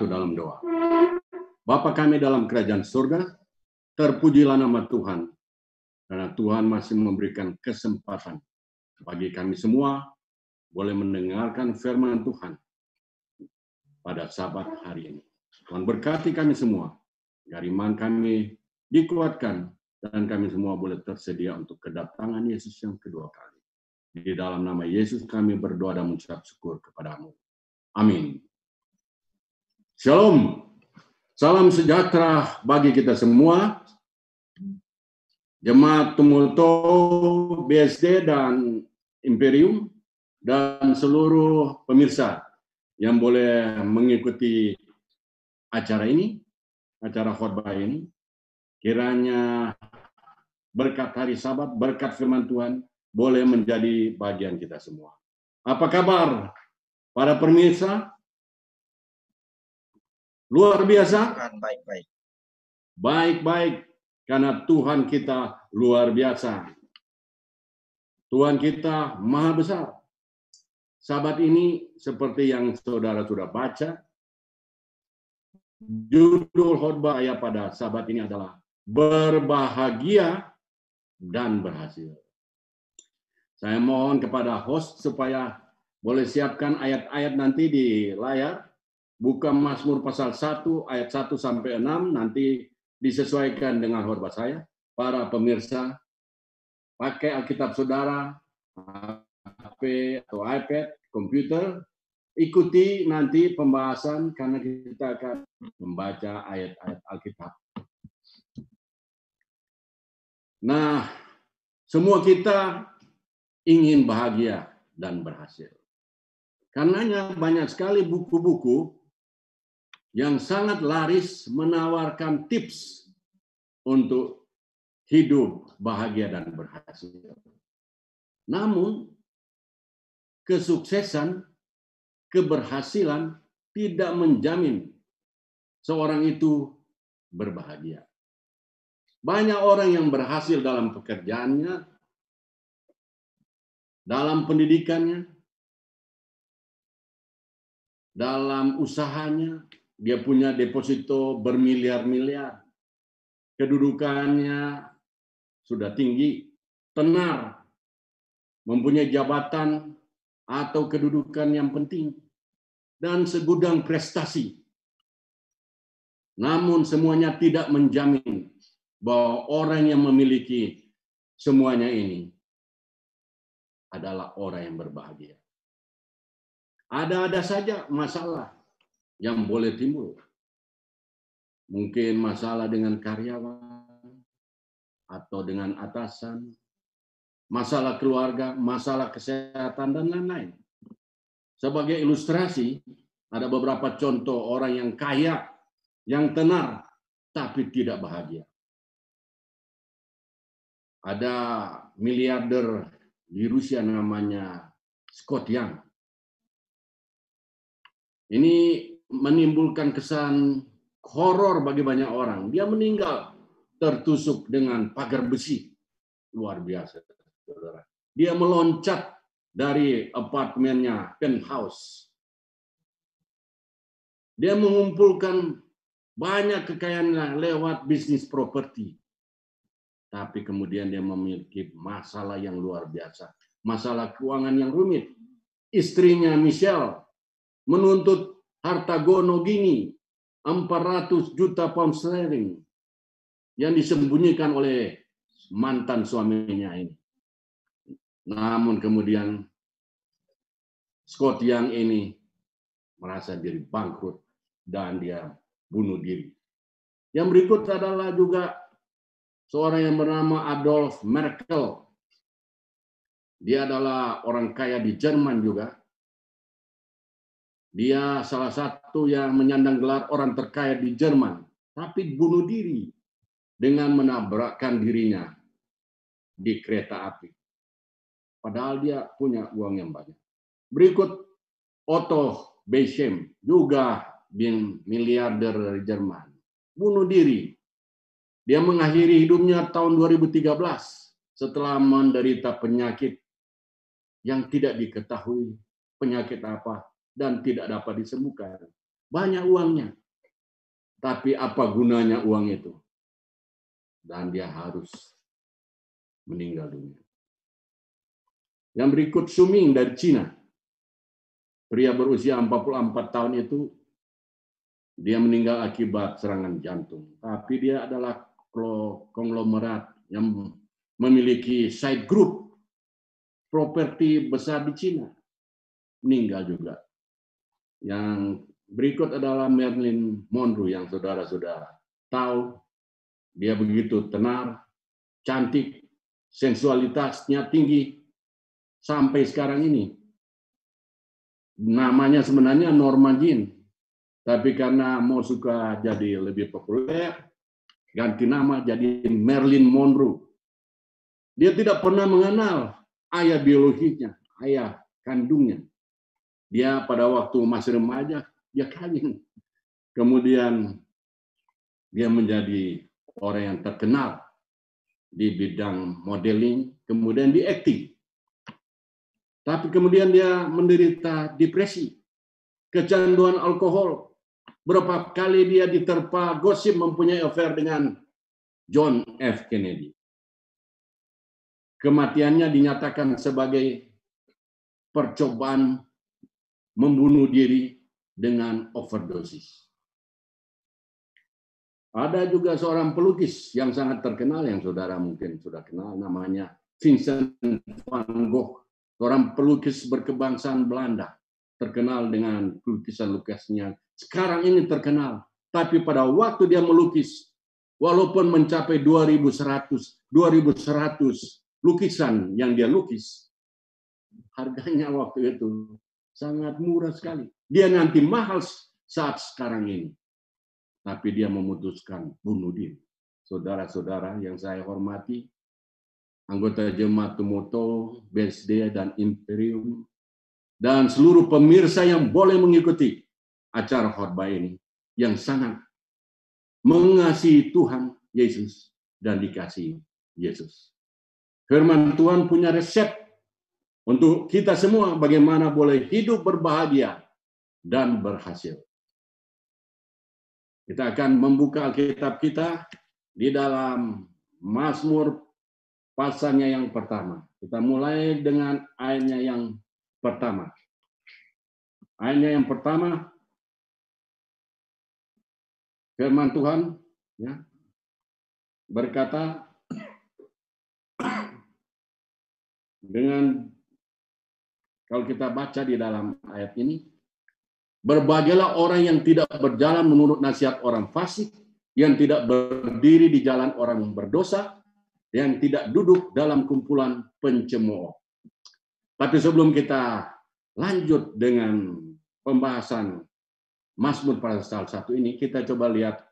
bersatu dalam doa. Bapa kami dalam kerajaan surga, terpujilah nama Tuhan, karena Tuhan masih memberikan kesempatan bagi kami semua boleh mendengarkan firman Tuhan pada sabat hari ini. Tuhan berkati kami semua, agar iman kami dikuatkan, dan kami semua boleh tersedia untuk kedatangan Yesus yang kedua kali. Di dalam nama Yesus kami berdoa dan mengucap syukur kepadamu. Amin. Shalom. Salam sejahtera bagi kita semua. Jemaat Tumulto, BSD, dan Imperium, dan seluruh pemirsa yang boleh mengikuti acara ini, acara khotbah ini. Kiranya berkat hari sabat, berkat firman Tuhan, boleh menjadi bagian kita semua. Apa kabar para pemirsa? Luar biasa? Baik-baik. Baik-baik, karena Tuhan kita luar biasa. Tuhan kita maha besar. Sahabat ini seperti yang saudara sudah baca, judul khotbah ayat pada sahabat ini adalah berbahagia dan berhasil. Saya mohon kepada host supaya boleh siapkan ayat-ayat nanti di layar buka Mazmur pasal 1 ayat 1 sampai 6 nanti disesuaikan dengan hormat saya. Para pemirsa pakai Alkitab Saudara, HP atau iPad, komputer, ikuti nanti pembahasan karena kita akan membaca ayat-ayat Alkitab. Nah, semua kita ingin bahagia dan berhasil. Karenanya banyak sekali buku-buku yang sangat laris menawarkan tips untuk hidup bahagia dan berhasil. Namun, kesuksesan, keberhasilan tidak menjamin seorang itu berbahagia. Banyak orang yang berhasil dalam pekerjaannya, dalam pendidikannya, dalam usahanya, dia punya deposito bermiliar-miliar. Kedudukannya sudah tinggi, tenar, mempunyai jabatan atau kedudukan yang penting, dan segudang prestasi. Namun semuanya tidak menjamin bahwa orang yang memiliki semuanya ini adalah orang yang berbahagia. Ada-ada saja masalah yang boleh timbul. Mungkin masalah dengan karyawan atau dengan atasan, masalah keluarga, masalah kesehatan, dan lain-lain. Sebagai ilustrasi, ada beberapa contoh orang yang kaya, yang tenar, tapi tidak bahagia. Ada miliarder di Rusia namanya Scott Young. Ini menimbulkan kesan horor bagi banyak orang. Dia meninggal tertusuk dengan pagar besi. Luar biasa, saudara. Dia meloncat dari apartemennya, penthouse. Dia mengumpulkan banyak kekayaan lewat bisnis properti. Tapi kemudian dia memiliki masalah yang luar biasa. Masalah keuangan yang rumit. Istrinya Michelle menuntut harta gono gini 400 juta pound sterling yang disembunyikan oleh mantan suaminya ini. Namun kemudian Scott yang ini merasa diri bangkrut dan dia bunuh diri. Yang berikut adalah juga seorang yang bernama Adolf Merkel. Dia adalah orang kaya di Jerman juga. Dia salah satu yang menyandang gelar orang terkaya di Jerman, tapi bunuh diri dengan menabrakkan dirinya di kereta api. Padahal dia punya uang yang banyak. Berikut Otto Bechem, juga bin miliarder dari Jerman. Bunuh diri. Dia mengakhiri hidupnya tahun 2013 setelah menderita penyakit yang tidak diketahui penyakit apa dan tidak dapat disembuhkan. banyak uangnya. Tapi apa gunanya uang itu? Dan dia harus meninggal dunia. Yang berikut Suming dari Cina. Pria berusia 44 tahun itu dia meninggal akibat serangan jantung. Tapi dia adalah konglomerat yang memiliki side group properti besar di Cina. Meninggal juga. Yang berikut adalah Marilyn Monroe yang saudara-saudara tahu dia begitu tenar, cantik, sensualitasnya tinggi sampai sekarang ini. Namanya sebenarnya Norma Jean, tapi karena mau suka jadi lebih populer, ganti nama jadi Marilyn Monroe. Dia tidak pernah mengenal ayah biologinya, ayah kandungnya. Dia pada waktu masih remaja, dia kawin. Kemudian dia menjadi orang yang terkenal di bidang modeling, kemudian di acting. Tapi kemudian dia menderita depresi, kecanduan alkohol. Berapa kali dia diterpa gosip mempunyai affair dengan John F. Kennedy. Kematiannya dinyatakan sebagai percobaan membunuh diri dengan overdosis. Ada juga seorang pelukis yang sangat terkenal yang saudara mungkin sudah kenal namanya Vincent van Gogh, seorang pelukis berkebangsaan Belanda, terkenal dengan lukisan-lukisnya. Sekarang ini terkenal, tapi pada waktu dia melukis, walaupun mencapai 2100, 2100 lukisan yang dia lukis, harganya waktu itu sangat murah sekali. Dia nanti mahal saat sekarang ini tapi dia memutuskan bunuh diri. Saudara-saudara yang saya hormati, anggota jemaat Tumoto, BSD, dan Imperium, dan seluruh pemirsa yang boleh mengikuti acara khotbah ini, yang sangat mengasihi Tuhan Yesus dan dikasih Yesus. Firman Tuhan punya resep untuk kita semua bagaimana boleh hidup berbahagia dan berhasil. Kita akan membuka Alkitab kita di dalam Mazmur pasalnya yang pertama. Kita mulai dengan ayatnya yang pertama. Ayatnya yang pertama firman Tuhan ya, berkata dengan kalau kita baca di dalam ayat ini Berbahagialah orang yang tidak berjalan menurut nasihat orang fasik, yang tidak berdiri di jalan orang berdosa, yang tidak duduk dalam kumpulan pencemooh. Tapi sebelum kita lanjut dengan pembahasan Mazmur pasal satu ini, kita coba lihat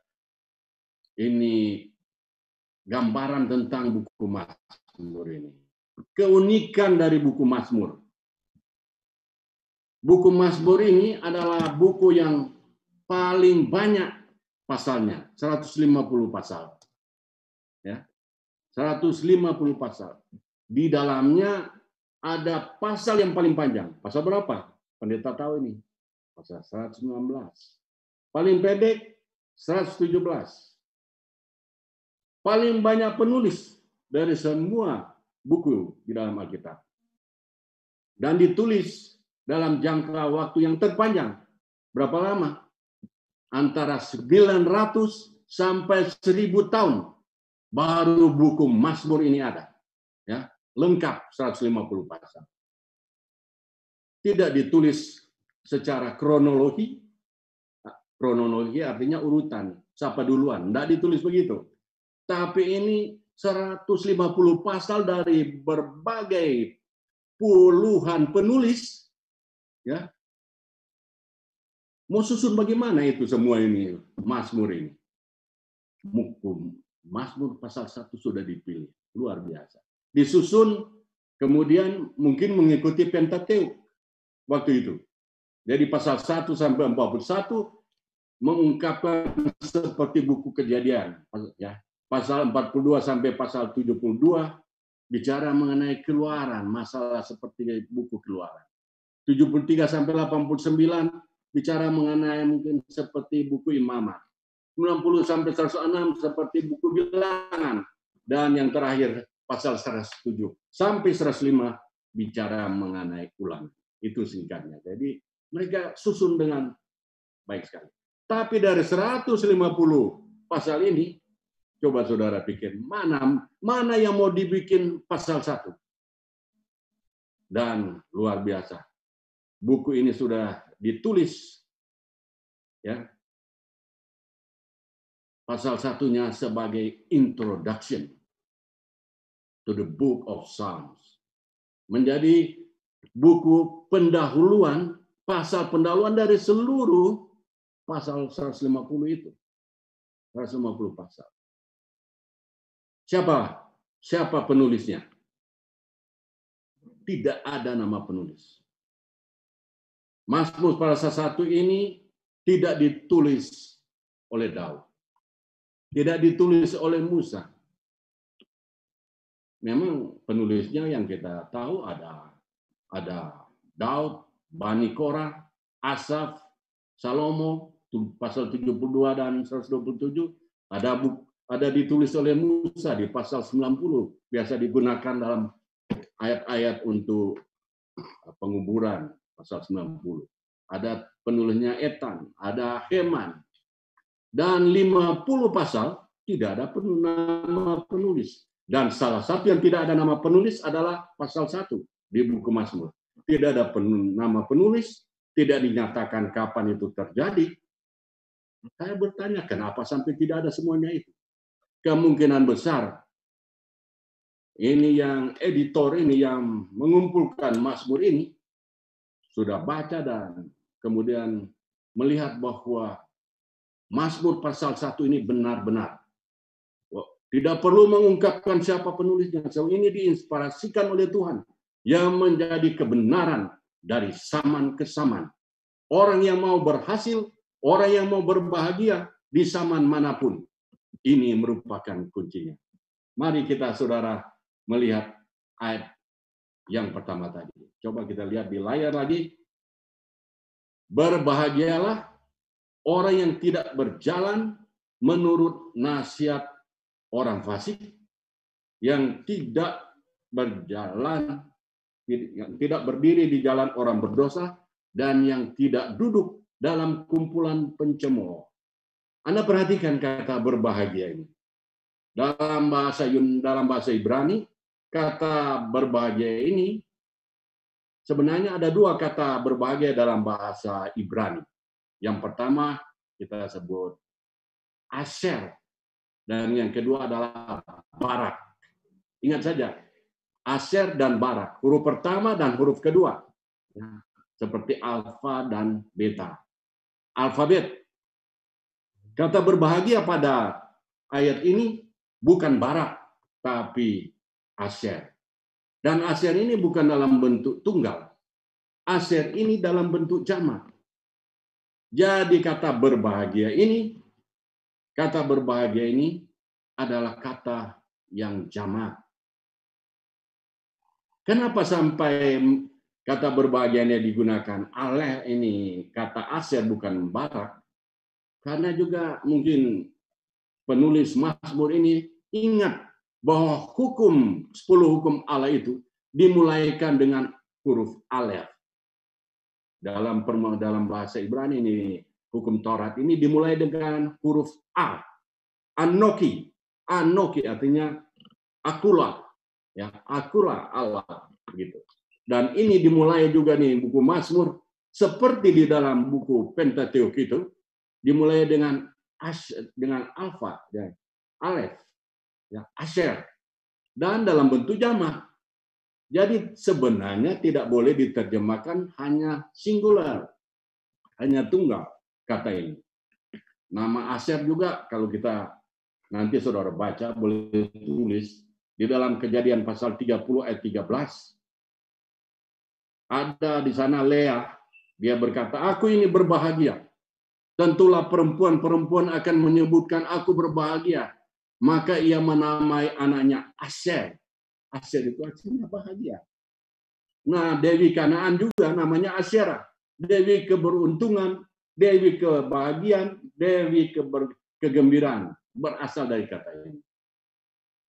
ini gambaran tentang buku Mazmur ini. Keunikan dari buku Mazmur. Buku Mazmur ini adalah buku yang paling banyak pasalnya, 150 pasal. Ya. 150 pasal. Di dalamnya ada pasal yang paling panjang. Pasal berapa? Pendeta tahu ini. Pasal 119. Paling pendek 117. Paling banyak penulis dari semua buku di dalam Alkitab. Dan ditulis dalam jangka waktu yang terpanjang. Berapa lama? Antara 900 sampai 1000 tahun baru buku Mazmur ini ada. Ya, lengkap 150 pasal. Tidak ditulis secara kronologi. Kronologi artinya urutan, siapa duluan. Tidak ditulis begitu. Tapi ini 150 pasal dari berbagai puluhan penulis Ya. Mau susun bagaimana itu semua ini Mazmur ini? Mukum Mazmur pasal satu sudah dipilih, luar biasa. Disusun kemudian mungkin mengikuti Pentateuk waktu itu. Jadi pasal 1 sampai 41 mengungkapkan seperti buku kejadian ya. Pasal 42 sampai pasal 72 bicara mengenai keluaran, masalah seperti buku keluaran. 73 sampai 89 bicara mengenai mungkin seperti buku imamat. 90 sampai 106 seperti buku bilangan. Dan yang terakhir pasal 107 sampai 105 bicara mengenai ulangan. Itu singkatnya. Jadi mereka susun dengan baik sekali. Tapi dari 150 pasal ini, coba saudara pikir, mana mana yang mau dibikin pasal satu? Dan luar biasa, buku ini sudah ditulis ya pasal satunya sebagai introduction to the book of Psalms. Menjadi buku pendahuluan, pasal pendahuluan dari seluruh pasal 150 itu. 150 pasal. Siapa? Siapa penulisnya? Tidak ada nama penulis. Mazmur pasal satu ini tidak ditulis oleh Daud. Tidak ditulis oleh Musa. Memang penulisnya yang kita tahu ada ada Daud, Bani Korah, Asaf, Salomo, pasal 72 dan 127 ada ada ditulis oleh Musa di pasal 90 biasa digunakan dalam ayat-ayat untuk penguburan pasal 90 ada penulisnya Etan ada Heman dan 50 pasal tidak ada nama penulis. Dan salah satu yang tidak ada nama penulis adalah pasal 1 di buku Mazmur. Tidak ada nama penulis tidak dinyatakan kapan itu terjadi. Saya bertanya, kenapa sampai tidak ada semuanya itu? Kemungkinan besar ini yang editor ini yang mengumpulkan Mazmur ini sudah baca dan kemudian melihat bahwa Mazmur pasal satu ini benar-benar tidak perlu mengungkapkan siapa penulisnya. So, ini diinspirasikan oleh Tuhan yang menjadi kebenaran dari zaman ke zaman. Orang yang mau berhasil Orang yang mau berbahagia di zaman mana pun. Ini merupakan kuncinya. Mari kita saudara melihat ayat yang pertama tadi. Coba kita lihat di layar lagi. Berbahagialah orang yang tidak berjalan menurut nasihat orang fasik, yang tidak berjalan, yang tidak berdiri di jalan orang berdosa, dan yang tidak duduk dalam kumpulan pencemooh. Anda perhatikan kata berbahagia ini. Dalam bahasa Yun, dalam bahasa Ibrani, kata berbahagia ini sebenarnya ada dua kata berbahagia dalam bahasa Ibrani. Yang pertama kita sebut asher dan yang kedua adalah barak. Ingat saja, asher dan barak, huruf pertama dan huruf kedua. Ya, seperti alfa dan beta alfabet. Kata berbahagia pada ayat ini bukan barak, tapi aser. Dan aser ini bukan dalam bentuk tunggal. Aser ini dalam bentuk jamak. Jadi kata berbahagia ini, kata berbahagia ini adalah kata yang jamak. Kenapa sampai kata berbahagianya digunakan aleh ini kata aser bukan barak karena juga mungkin penulis Mazmur ini ingat bahwa hukum 10 hukum Allah itu dimulaikan dengan huruf alef dalam dalam bahasa Ibrani ini hukum Taurat ini dimulai dengan huruf a. Anoki. Anoki artinya akulah ya akulah Allah gitu. Dan ini dimulai juga nih buku Mazmur seperti di dalam buku Pentateuk itu dimulai dengan as dengan alfa ya, alef ya asher dan dalam bentuk jamak. Jadi sebenarnya tidak boleh diterjemahkan hanya singular, hanya tunggal kata ini. Nama Asher juga kalau kita nanti saudara baca boleh tulis di dalam kejadian pasal 30 ayat 13 ada di sana Lea. Dia berkata, aku ini berbahagia. Tentulah perempuan-perempuan akan menyebutkan aku berbahagia. Maka ia menamai anaknya Asher. Asher itu artinya bahagia. Nah, Dewi Kanaan juga namanya Asyera. dewi keberuntungan, dewi kebahagiaan, dewi keber, kegembiraan berasal dari kata ini.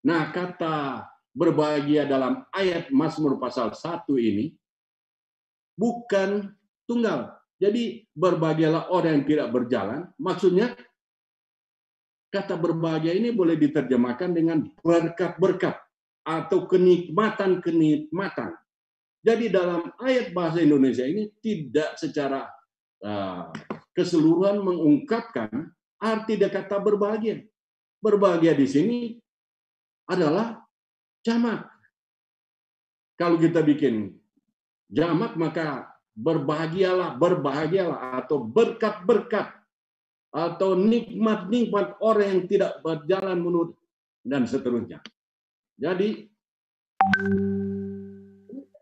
Nah, kata berbahagia dalam ayat Mazmur pasal 1 ini bukan tunggal. Jadi berbahagialah orang yang tidak berjalan. Maksudnya kata berbahagia ini boleh diterjemahkan dengan berkat-berkat atau kenikmatan-kenikmatan. Jadi dalam ayat bahasa Indonesia ini tidak secara uh, keseluruhan mengungkapkan arti dari kata berbahagia. Berbahagia di sini adalah jamak. Kalau kita bikin jamak maka berbahagialah, berbahagialah atau berkat-berkat atau nikmat-nikmat orang yang tidak berjalan menurut dan seterusnya. Jadi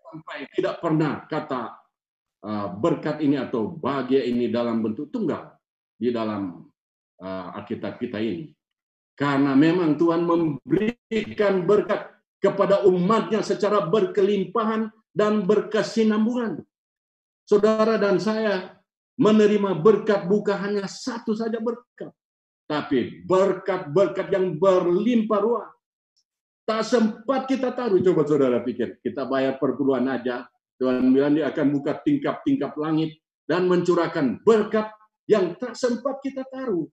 sampai tidak pernah kata uh, berkat ini atau bahagia ini dalam bentuk tunggal di dalam uh, Alkitab kita ini. Karena memang Tuhan memberikan berkat kepada umatnya secara berkelimpahan dan berkesinambungan. Saudara dan saya menerima berkat bukan hanya satu saja berkat, tapi berkat-berkat yang berlimpah ruah Tak sempat kita taruh, coba saudara pikir. Kita bayar perpuluhan aja, Tuhan bilang dia akan buka tingkap-tingkap langit dan mencurahkan berkat yang tak sempat kita taruh.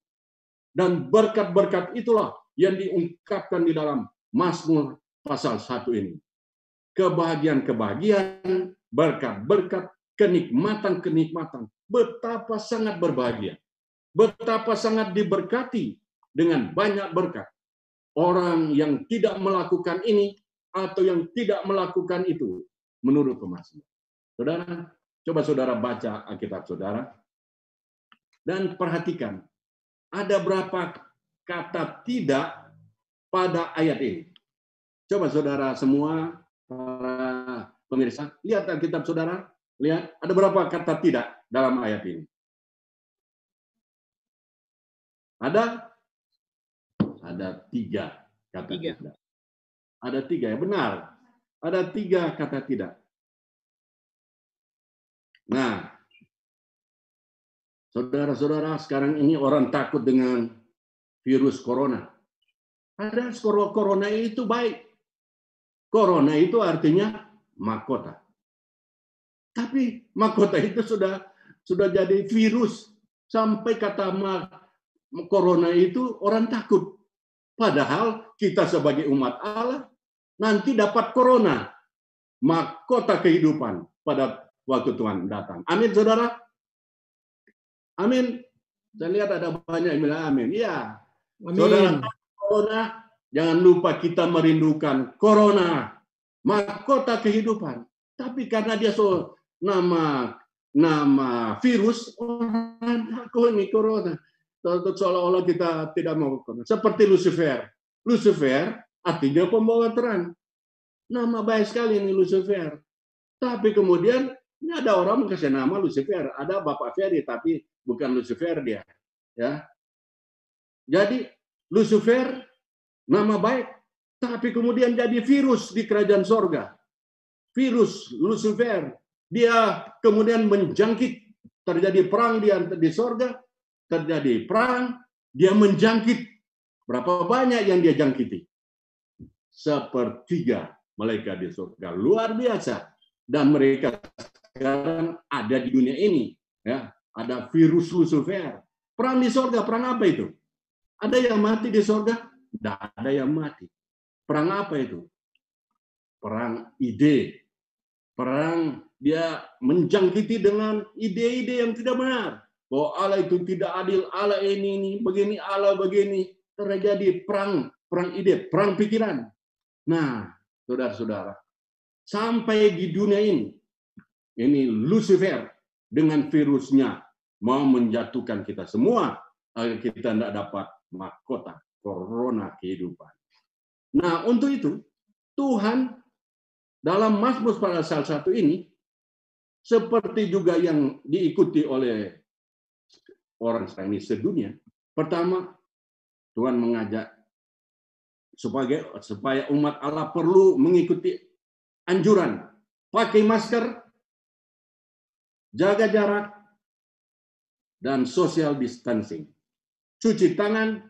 Dan berkat-berkat itulah yang diungkapkan di dalam Mazmur pasal 1 ini. Kebahagiaan-kebahagiaan, berkat-berkat, kenikmatan-kenikmatan. Betapa sangat berbahagia. Betapa sangat diberkati dengan banyak berkat orang yang tidak melakukan ini atau yang tidak melakukan itu menurut pemazmur. Saudara, coba saudara baca Alkitab saudara dan perhatikan ada berapa kata tidak pada ayat ini. Coba saudara semua para pemirsa lihat Alkitab saudara, lihat ada berapa kata tidak dalam ayat ini. Ada ada tiga kata tiga. tidak. Ada tiga ya benar. Ada tiga kata tidak. Nah, saudara-saudara, sekarang ini orang takut dengan virus corona. Ada corona itu baik. Corona itu artinya mahkota. Tapi mahkota itu sudah sudah jadi virus sampai kata corona itu orang takut. Padahal kita sebagai umat Allah nanti dapat corona, mahkota kehidupan pada waktu Tuhan datang. Amin, saudara. Amin. Saya lihat ada banyak yang bilang amin. Iya. Amin. Saudara, corona, jangan lupa kita merindukan corona, mahkota kehidupan. Tapi karena dia so nama nama virus, orang takut ini corona seolah-olah kita tidak mau seperti Lucifer. Lucifer artinya pembawa terang. Nama baik sekali ini Lucifer. Tapi kemudian ini ada orang kasih nama Lucifer, ada Bapak Ferry tapi bukan Lucifer dia. Ya. Jadi Lucifer nama baik, tapi kemudian jadi virus di kerajaan sorga. Virus Lucifer, dia kemudian menjangkit, terjadi perang di, di sorga, terjadi perang, dia menjangkit. Berapa banyak yang dia jangkiti? Sepertiga malaikat di surga. Luar biasa. Dan mereka sekarang ada di dunia ini. ya Ada virus Lucifer. Perang di surga, perang apa itu? Ada yang mati di surga? Tidak ada yang mati. Perang apa itu? Perang ide. Perang dia menjangkiti dengan ide-ide yang tidak benar bahwa Allah itu tidak adil, Allah ini ini begini, Allah begini, terjadi perang, perang ide, perang pikiran. Nah, saudara-saudara, sampai di dunia ini, ini Lucifer dengan virusnya mau menjatuhkan kita semua agar kita tidak dapat mahkota corona kehidupan. Nah, untuk itu Tuhan dalam Mazmur pada salah satu ini seperti juga yang diikuti oleh orang sekarang ini sedunia. Pertama, Tuhan mengajak sebagai supaya umat Allah perlu mengikuti anjuran pakai masker jaga jarak, dan social distancing. Cuci tangan,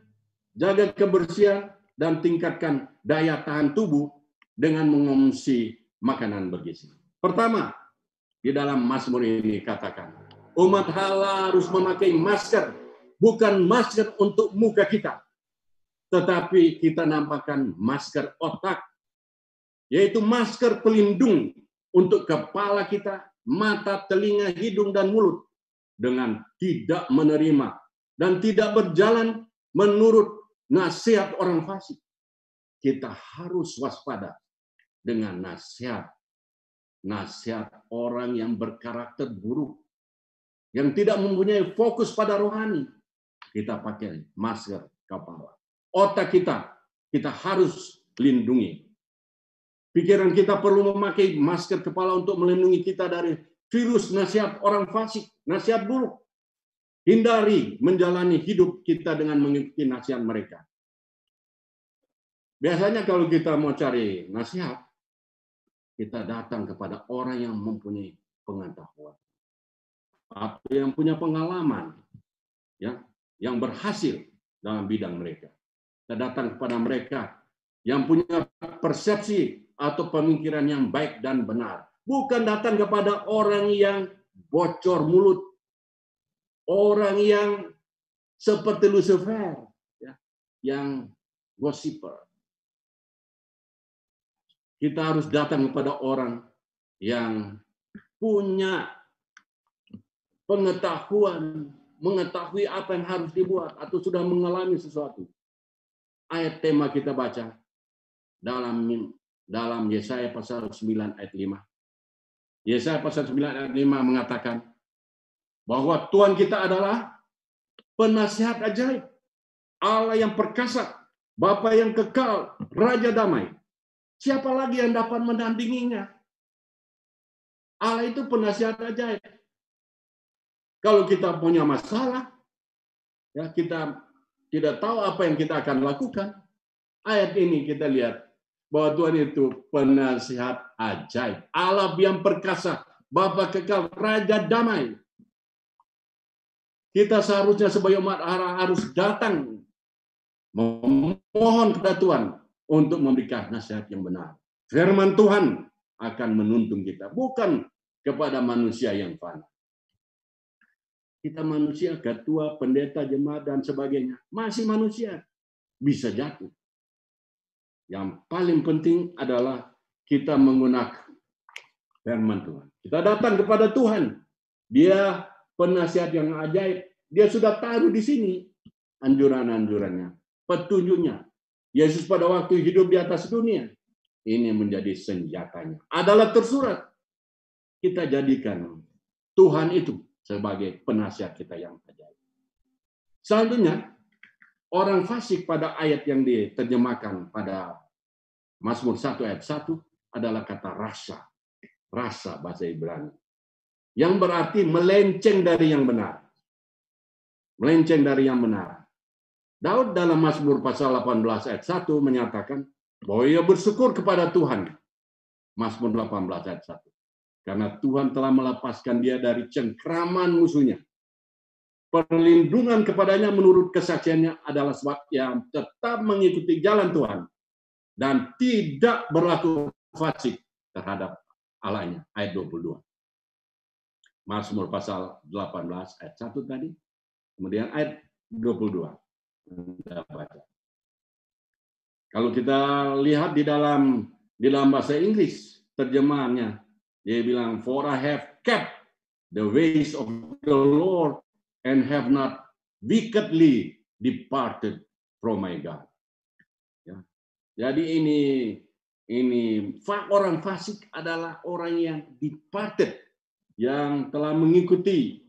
jaga kebersihan, dan tingkatkan daya tahan tubuh dengan mengonsumsi makanan bergizi. Pertama, di dalam Mazmur ini katakan, umat Allah harus memakai masker, bukan masker untuk muka kita, tetapi kita nampakkan masker otak, yaitu masker pelindung untuk kepala kita, mata, telinga, hidung, dan mulut dengan tidak menerima dan tidak berjalan menurut nasihat orang fasik. Kita harus waspada dengan nasihat nasihat orang yang berkarakter buruk yang tidak mempunyai fokus pada rohani. Kita pakai masker kepala. Otak kita kita harus lindungi Pikiran kita perlu memakai masker kepala untuk melindungi kita dari virus nasihat orang fasik, nasihat buruk. Hindari menjalani hidup kita dengan mengikuti nasihat mereka. Biasanya kalau kita mau cari nasihat, kita datang kepada orang yang mempunyai pengetahuan. Atau yang punya pengalaman, ya, yang berhasil dalam bidang mereka. Kita datang kepada mereka yang punya persepsi atau pemikiran yang baik dan benar. Bukan datang kepada orang yang bocor mulut, orang yang seperti Lucifer, ya, yang gossiper. Kita harus datang kepada orang yang punya pengetahuan, mengetahui apa yang harus dibuat atau sudah mengalami sesuatu. Ayat tema kita baca dalam dalam Yesaya pasal 9 ayat 5. Yesaya pasal 9 ayat 5 mengatakan bahwa Tuhan kita adalah penasihat ajaib, Allah yang perkasa, Bapa yang kekal, Raja damai. Siapa lagi yang dapat mendampinginya? Allah itu penasihat ajaib. Kalau kita punya masalah, ya kita tidak tahu apa yang kita akan lakukan. Ayat ini kita lihat bahwa Tuhan itu penasihat ajaib. Allah yang perkasa, Bapa kekal, Raja damai. Kita seharusnya sebagai umat Allah harus datang memohon kepada Tuhan untuk memberikan nasihat yang benar. Firman Tuhan akan menuntun kita, bukan kepada manusia yang fana. Kita manusia, ketua, pendeta, jemaat, dan sebagainya. Masih manusia. Bisa jatuh. Yang paling penting adalah kita menggunakan firman Tuhan. Kita datang kepada Tuhan. Dia penasihat yang ajaib. Dia sudah taruh di sini anjuran-anjurannya, petunjuknya. Yesus pada waktu hidup di atas dunia, ini menjadi senjatanya. Adalah tersurat. Kita jadikan Tuhan itu sebagai penasihat kita yang ajaib. Selanjutnya, orang fasik pada ayat yang diterjemahkan pada Mazmur 1 ayat 1 adalah kata rasa. Rasa bahasa Ibrani. Yang berarti melenceng dari yang benar. Melenceng dari yang benar. Daud dalam Mazmur pasal 18 ayat 1 menyatakan bahwa ia bersyukur kepada Tuhan. Mazmur 18 ayat 1. Karena Tuhan telah melepaskan dia dari cengkraman musuhnya perlindungan kepadanya menurut kesaksiannya adalah sebab yang tetap mengikuti jalan Tuhan dan tidak berlaku fasik terhadap Allahnya. Ayat 22. Mazmur pasal 18 ayat 1 tadi. Kemudian ayat 22. Kalau kita lihat di dalam di dalam bahasa Inggris terjemahannya dia bilang for I have kept the ways of the Lord and have not wickedly departed from my God. Ya. Jadi ini ini orang fasik adalah orang yang departed, yang telah mengikuti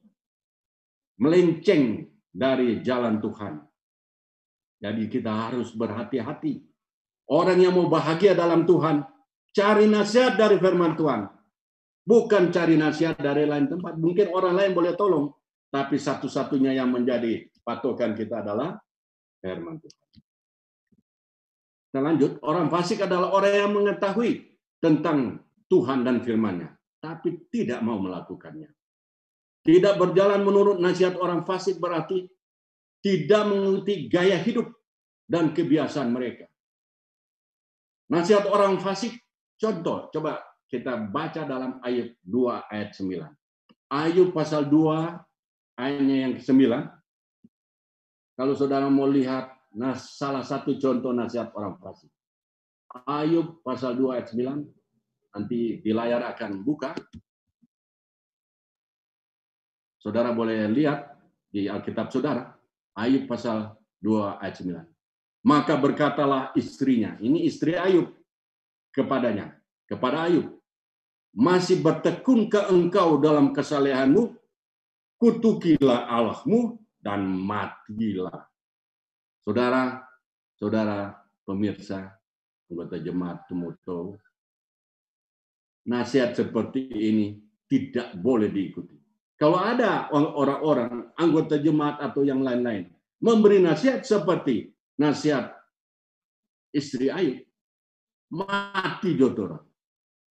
melenceng dari jalan Tuhan. Jadi kita harus berhati-hati. Orang yang mau bahagia dalam Tuhan, cari nasihat dari firman Tuhan. Bukan cari nasihat dari lain tempat. Mungkin orang lain boleh tolong, tapi satu-satunya yang menjadi patokan kita adalah firman Tuhan. Kita lanjut, orang fasik adalah orang yang mengetahui tentang Tuhan dan firman-Nya, tapi tidak mau melakukannya. Tidak berjalan menurut nasihat orang fasik berarti tidak mengikuti gaya hidup dan kebiasaan mereka. Nasihat orang fasik, contoh, coba kita baca dalam ayat 2 ayat 9. Ayub pasal 2 ayatnya yang ke-9. Kalau saudara mau lihat nah salah satu contoh nasihat orang fasik. Ayub pasal 2 ayat 9 nanti di layar akan buka Saudara boleh lihat di Alkitab saudara, Ayub pasal 2 ayat 9. Maka berkatalah istrinya, ini istri Ayub kepadanya, kepada Ayub, masih bertekun ke engkau dalam kesalehanmu, kutukilah Allahmu dan matilah. Saudara, saudara pemirsa, anggota jemaat Tumuto, nasihat seperti ini tidak boleh diikuti. Kalau ada orang-orang anggota jemaat atau yang lain-lain memberi nasihat seperti nasihat istri Ayub, mati jodoh.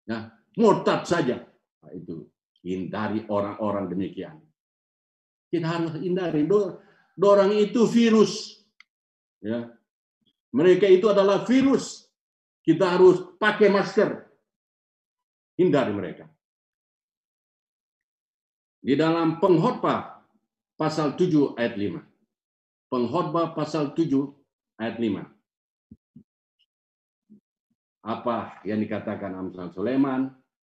Ya, murtad saja. Nah, itu hindari orang-orang demikian. Kita harus hindari. Dorang itu virus. Ya. Mereka itu adalah virus. Kita harus pakai masker. Hindari mereka. Di dalam pengkhotbah pasal 7 ayat 5. Pengkhotbah pasal 7 ayat 5. Apa yang dikatakan Amsal Sulaiman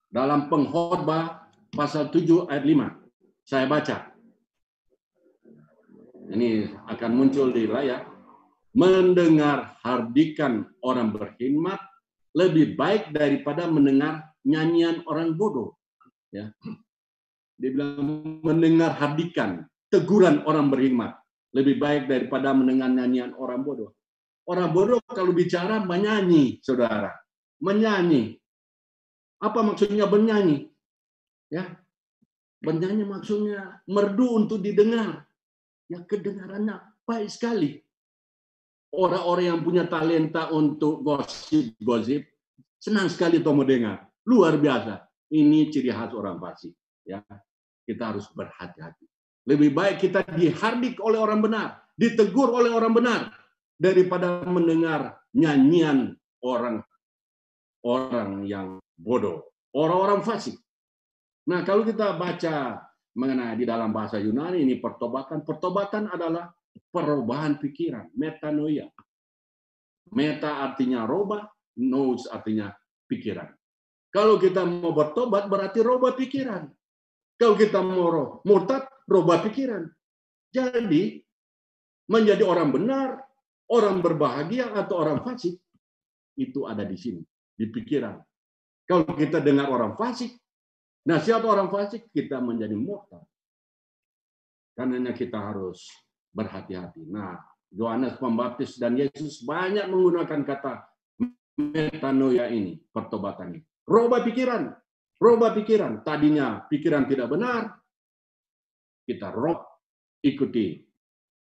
dalam pengkhotbah pasal 7 ayat 5. Saya baca. Ini akan muncul di layar. Mendengar hardikan orang berkhidmat lebih baik daripada mendengar nyanyian orang bodoh. Ya. Dia bilang mendengar hadikan, teguran orang berhikmat lebih baik daripada mendengar nyanyian orang bodoh. Orang bodoh kalau bicara menyanyi, saudara, menyanyi. Apa maksudnya bernyanyi? Ya, bernyanyi maksudnya merdu untuk didengar. Ya, kedengarannya baik sekali. Orang-orang yang punya talenta untuk gosip-gosip senang sekali tomo dengar. Luar biasa. Ini ciri khas orang fasik. Ya, kita harus berhati-hati. Lebih baik kita dihardik oleh orang benar, ditegur oleh orang benar, daripada mendengar nyanyian orang orang yang bodoh, orang-orang fasik. Nah, kalau kita baca mengenai di dalam bahasa Yunani ini pertobatan, pertobatan adalah perubahan pikiran, metanoia. Meta artinya roba, nous artinya pikiran. Kalau kita mau bertobat berarti roba pikiran. Kalau kita mau murtad, berubah pikiran. Jadi, menjadi orang benar, orang berbahagia, atau orang fasik, itu ada di sini, di pikiran. Kalau kita dengar orang fasik, nasihat orang fasik, kita menjadi murtad. Karena kita harus berhati-hati. Nah, Yohanes Pembaptis dan Yesus banyak menggunakan kata metanoia ini, pertobatan ini. Roba pikiran, Roba pikiran. Tadinya pikiran tidak benar, kita rob, ikuti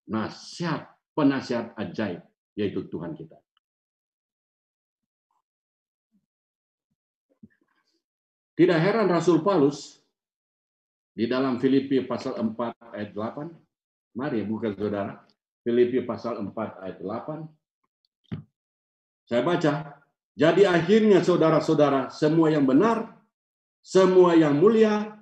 nasihat, penasihat ajaib, yaitu Tuhan kita. Tidak heran Rasul Paulus di dalam Filipi pasal 4 ayat 8. Mari buka saudara. Filipi pasal 4 ayat 8. Saya baca. Jadi akhirnya saudara-saudara semua yang benar, semua yang mulia,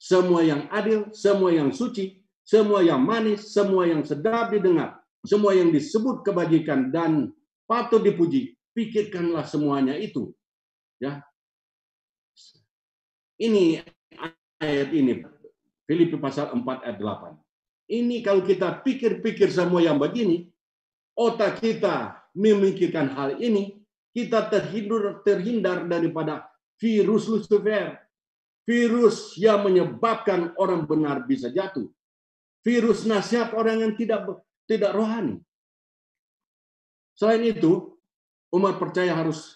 semua yang adil, semua yang suci, semua yang manis, semua yang sedap didengar, semua yang disebut kebajikan dan patut dipuji, pikirkanlah semuanya itu. Ya. Ini ayat ini Filipi pasal 4 ayat 8. Ini kalau kita pikir-pikir semua yang begini, otak kita memikirkan hal ini, kita terhindar terhindar daripada virus Lucifer virus yang menyebabkan orang benar bisa jatuh. Virus nasihat orang yang tidak tidak rohani. Selain itu, umat percaya harus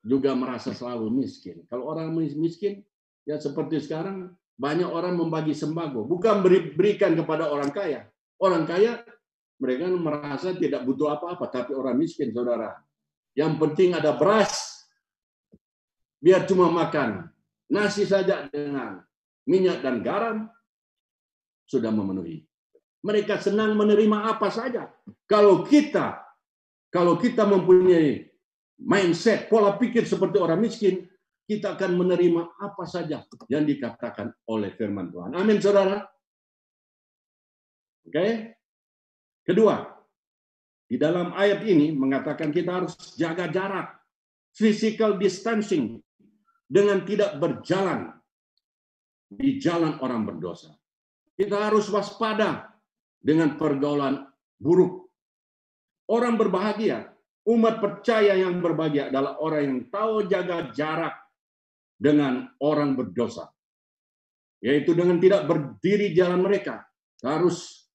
juga merasa selalu miskin. Kalau orang miskin, ya seperti sekarang banyak orang membagi sembako, bukan beri, berikan kepada orang kaya. Orang kaya mereka merasa tidak butuh apa-apa, tapi orang miskin, saudara. Yang penting ada beras, biar cuma makan nasi saja dengan minyak dan garam, sudah memenuhi. Mereka senang menerima apa saja. Kalau kita kalau kita mempunyai mindset, pola pikir seperti orang miskin, kita akan menerima apa saja yang dikatakan oleh firman Tuhan. Amin, saudara. Oke. Kedua, di dalam ayat ini mengatakan kita harus jaga jarak, physical distancing, dengan tidak berjalan di jalan orang berdosa. Kita harus waspada dengan pergaulan buruk. Orang berbahagia, umat percaya yang berbahagia adalah orang yang tahu jaga jarak dengan orang berdosa. Yaitu dengan tidak berdiri jalan mereka. Harus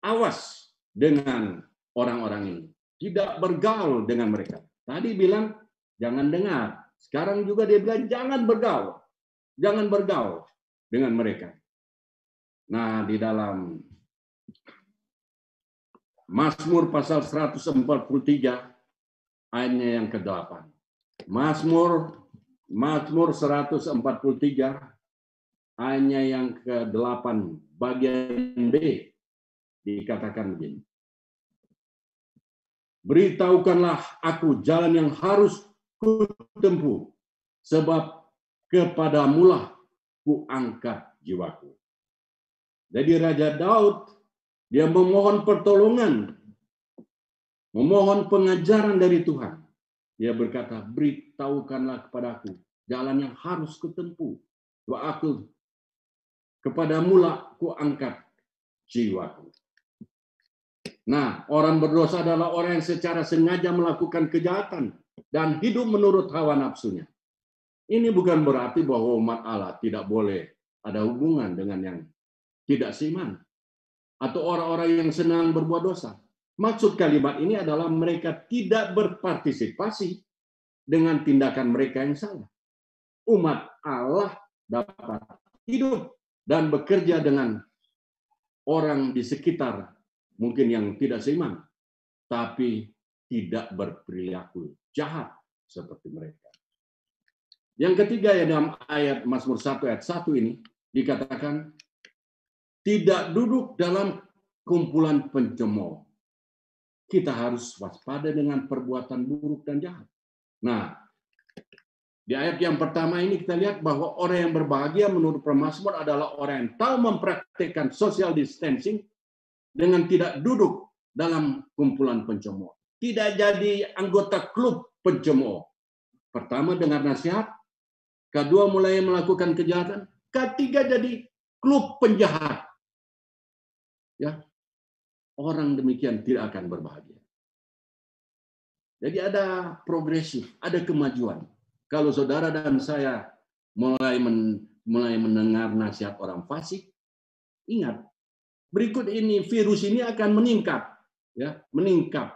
awas dengan orang-orang ini. Tidak bergaul dengan mereka. Tadi bilang jangan dengar. Sekarang juga dia bilang jangan bergaul. Jangan bergaul dengan mereka. Nah, di dalam Mazmur pasal 143 ayatnya yang ke-8. Mazmur Mazmur 143 ayatnya yang ke-8 bagian B dikatakan begini. Beritahukanlah aku jalan yang harus kutempuh, sebab kepadamulah ku angkat jiwaku. Jadi Raja Daud dia memohon pertolongan, memohon pengajaran dari Tuhan. Dia berkata, beritahukanlah kepadaku jalan yang harus kutempuh. Bahwa aku kepadamu lah ku angkat jiwaku. Nah, orang berdosa adalah orang yang secara sengaja melakukan kejahatan dan hidup menurut hawa nafsunya. Ini bukan berarti bahwa umat Allah tidak boleh ada hubungan dengan yang tidak seiman atau orang-orang yang senang berbuat dosa. Maksud kalimat ini adalah mereka tidak berpartisipasi dengan tindakan mereka yang salah. Umat Allah dapat hidup dan bekerja dengan orang di sekitar mungkin yang tidak seiman, tapi tidak berperilaku jahat seperti mereka. Yang ketiga ya dalam ayat Mazmur 1 ayat 1 ini dikatakan tidak duduk dalam kumpulan pencemooh. Kita harus waspada dengan perbuatan buruk dan jahat. Nah, di ayat yang pertama ini kita lihat bahwa orang yang berbahagia menurut pemazmur adalah orang yang tahu mempraktikkan social distancing dengan tidak duduk dalam kumpulan pencemooh. Tidak jadi anggota klub pencemooh. Pertama dengar nasihat, kedua mulai melakukan kejahatan, ketiga jadi klub penjahat. Ya. Orang demikian tidak akan berbahagia. Jadi ada progresif, ada kemajuan. Kalau saudara dan saya mulai men, mulai mendengar nasihat orang fasik, ingat berikut ini virus ini akan meningkat, ya, meningkat.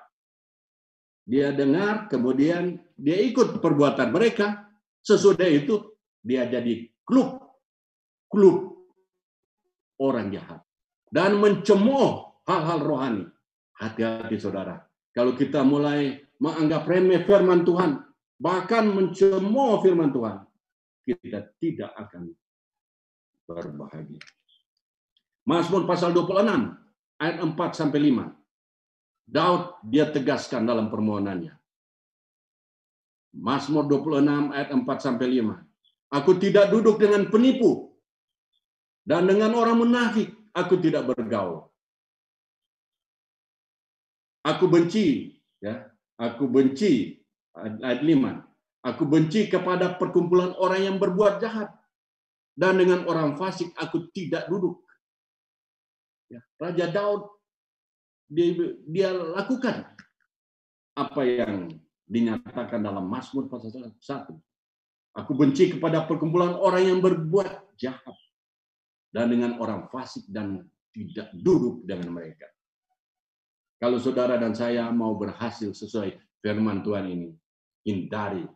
Dia dengar, kemudian dia ikut perbuatan mereka. Sesudah itu dia jadi klub, klub orang jahat dan mencemooh hal-hal rohani. Hati-hati saudara. Kalau kita mulai menganggap remeh firman Tuhan, bahkan mencemooh firman Tuhan, kita tidak akan berbahagia. Mazmur pasal 26 ayat 4 sampai 5. Daud dia tegaskan dalam permohonannya. Mazmur 26 ayat 4 sampai 5. Aku tidak duduk dengan penipu dan dengan orang munafik aku tidak bergaul. Aku benci ya, aku benci ayat 5. Aku benci kepada perkumpulan orang yang berbuat jahat dan dengan orang fasik aku tidak duduk. Ya, Raja Daud dia, dia lakukan apa yang dinyatakan dalam Mazmur pasal 1. Aku benci kepada perkumpulan orang yang berbuat jahat dan dengan orang fasik dan tidak duduk dengan mereka. Kalau saudara dan saya mau berhasil sesuai firman Tuhan ini, hindari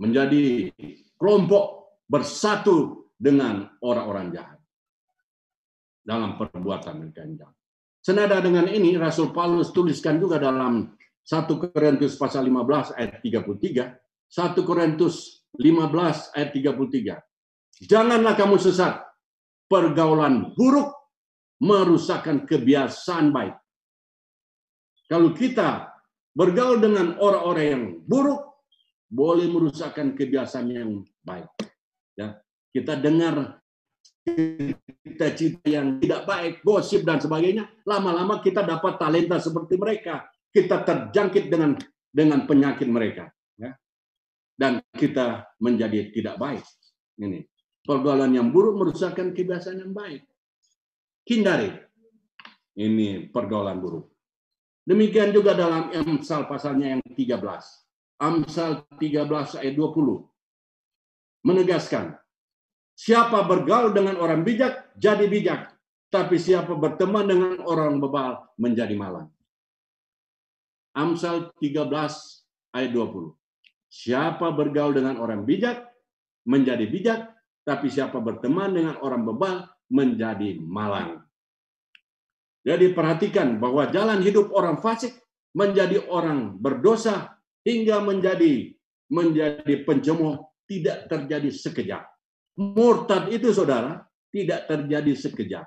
menjadi kelompok bersatu dengan orang-orang jahat dalam perbuatan mereka yang jahat. Senada dengan ini, Rasul Paulus tuliskan juga dalam 1 Korintus pasal 15 ayat 33, 1 Korintus 15 ayat 33. Janganlah kamu sesat, pergaulan buruk merusakkan kebiasaan baik. Kalau kita bergaul dengan orang-orang yang buruk, boleh merusakkan kebiasaan yang baik. Ya, kita dengar cita-cita yang tidak baik, gosip dan sebagainya, lama-lama kita dapat talenta seperti mereka. Kita terjangkit dengan dengan penyakit mereka, ya. Dan kita menjadi tidak baik. Ini pergaulan yang buruk merusakkan kebiasaan yang baik. Hindari. Ini pergaulan buruk. Demikian juga dalam Amsal pasalnya yang 13. Amsal 13 ayat 20. Menegaskan, Siapa bergaul dengan orang bijak, jadi bijak. Tapi siapa berteman dengan orang bebal, menjadi malang. Amsal 13 ayat 20. Siapa bergaul dengan orang bijak, menjadi bijak. Tapi siapa berteman dengan orang bebal, menjadi malang. Jadi perhatikan bahwa jalan hidup orang fasik menjadi orang berdosa hingga menjadi menjadi pencemooh tidak terjadi sekejap Murtad itu saudara tidak terjadi sekejap,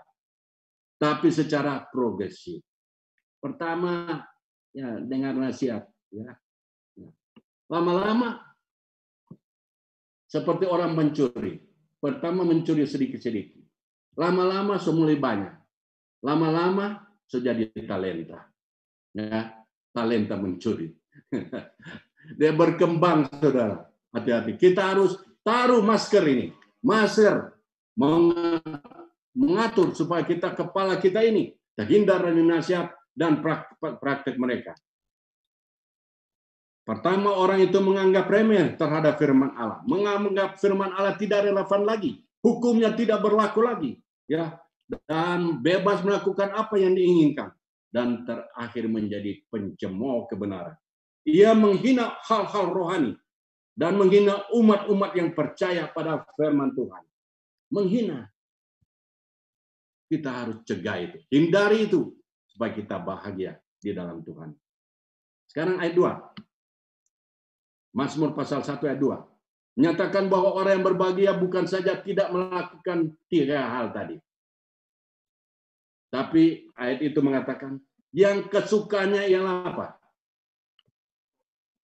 tapi secara progresif. Pertama ya dengar nasihat ya. Lama-lama seperti orang mencuri. Pertama mencuri sedikit-sedikit. Lama-lama semulai banyak. Lama-lama sejadi talenta. Ya, talenta mencuri. Dia berkembang, saudara. Hati-hati. Kita harus taruh masker ini masker mengatur supaya kita kepala kita ini terhindar dari nasihat dan praktek mereka. Pertama orang itu menganggap remeh terhadap firman Allah, menganggap firman Allah tidak relevan lagi, hukumnya tidak berlaku lagi, ya, dan bebas melakukan apa yang diinginkan. Dan terakhir menjadi pencemooh kebenaran. Ia menghina hal-hal rohani dan menghina umat-umat yang percaya pada firman Tuhan. Menghina. Kita harus cegah itu. Hindari itu supaya kita bahagia di dalam Tuhan. Sekarang ayat 2. Mazmur pasal 1 ayat 2. Menyatakan bahwa orang yang berbahagia bukan saja tidak melakukan tiga hal tadi. Tapi ayat itu mengatakan yang kesukanya ialah apa?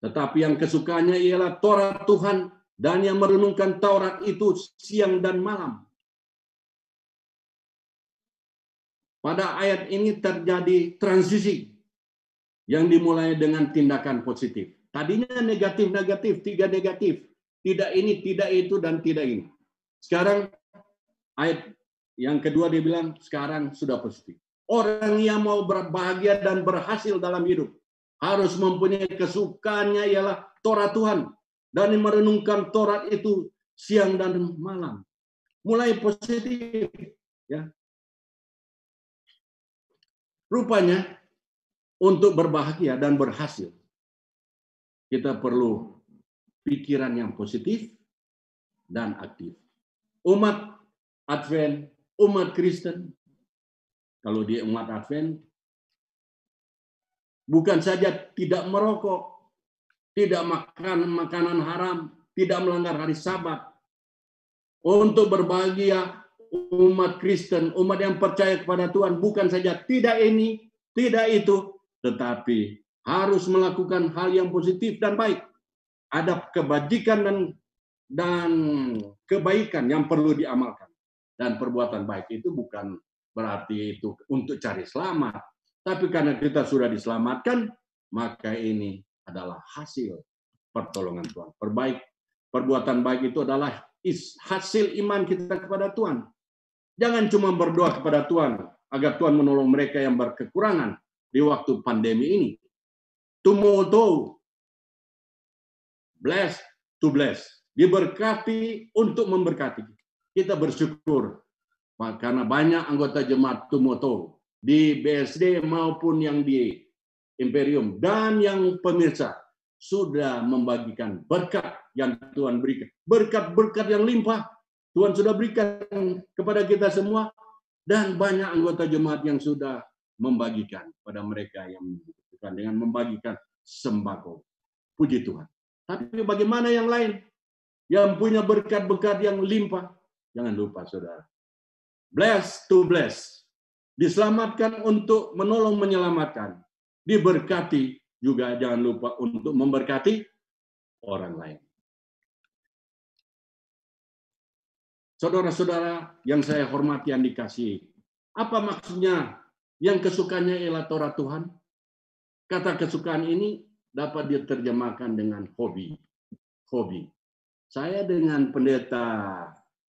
Tetapi yang kesukanya ialah Taurat Tuhan dan yang merenungkan Taurat itu siang dan malam. Pada ayat ini terjadi transisi yang dimulai dengan tindakan positif. Tadinya negatif-negatif, tiga negatif. Tidak ini, tidak itu, dan tidak ini. Sekarang ayat yang kedua dia bilang, sekarang sudah positif. Orang yang mau berbahagia dan berhasil dalam hidup harus mempunyai kesukaannya ialah Torah Tuhan dan merenungkan Torah itu siang dan malam. Mulai positif ya. Rupanya untuk berbahagia dan berhasil kita perlu pikiran yang positif dan aktif. Umat Advent, umat Kristen, kalau di umat Advent bukan saja tidak merokok, tidak makan makanan haram, tidak melanggar hari Sabat. Untuk berbahagia umat Kristen, umat yang percaya kepada Tuhan, bukan saja tidak ini, tidak itu, tetapi harus melakukan hal yang positif dan baik. Ada kebajikan dan dan kebaikan yang perlu diamalkan. Dan perbuatan baik itu bukan berarti itu untuk cari selamat, tapi karena kita sudah diselamatkan, maka ini adalah hasil pertolongan Tuhan. Perbaik, perbuatan baik itu adalah hasil iman kita kepada Tuhan. Jangan cuma berdoa kepada Tuhan agar Tuhan menolong mereka yang berkekurangan di waktu pandemi ini. Tumoto, bless to bless. Diberkati untuk memberkati. Kita bersyukur karena banyak anggota jemaat Tumoto di BSD maupun yang di Imperium dan yang pemirsa sudah membagikan berkat yang Tuhan berikan. Berkat-berkat yang limpah Tuhan sudah berikan kepada kita semua dan banyak anggota jemaat yang sudah membagikan pada mereka yang membutuhkan dengan membagikan sembako. Puji Tuhan. Tapi bagaimana yang lain yang punya berkat-berkat yang limpah? Jangan lupa saudara. Bless to bless diselamatkan untuk menolong menyelamatkan, diberkati juga jangan lupa untuk memberkati orang lain. Saudara-saudara yang saya hormati yang dikasih, apa maksudnya yang kesukaannya ialah Torah Tuhan? Kata kesukaan ini dapat diterjemahkan dengan hobi. Hobi. Saya dengan pendeta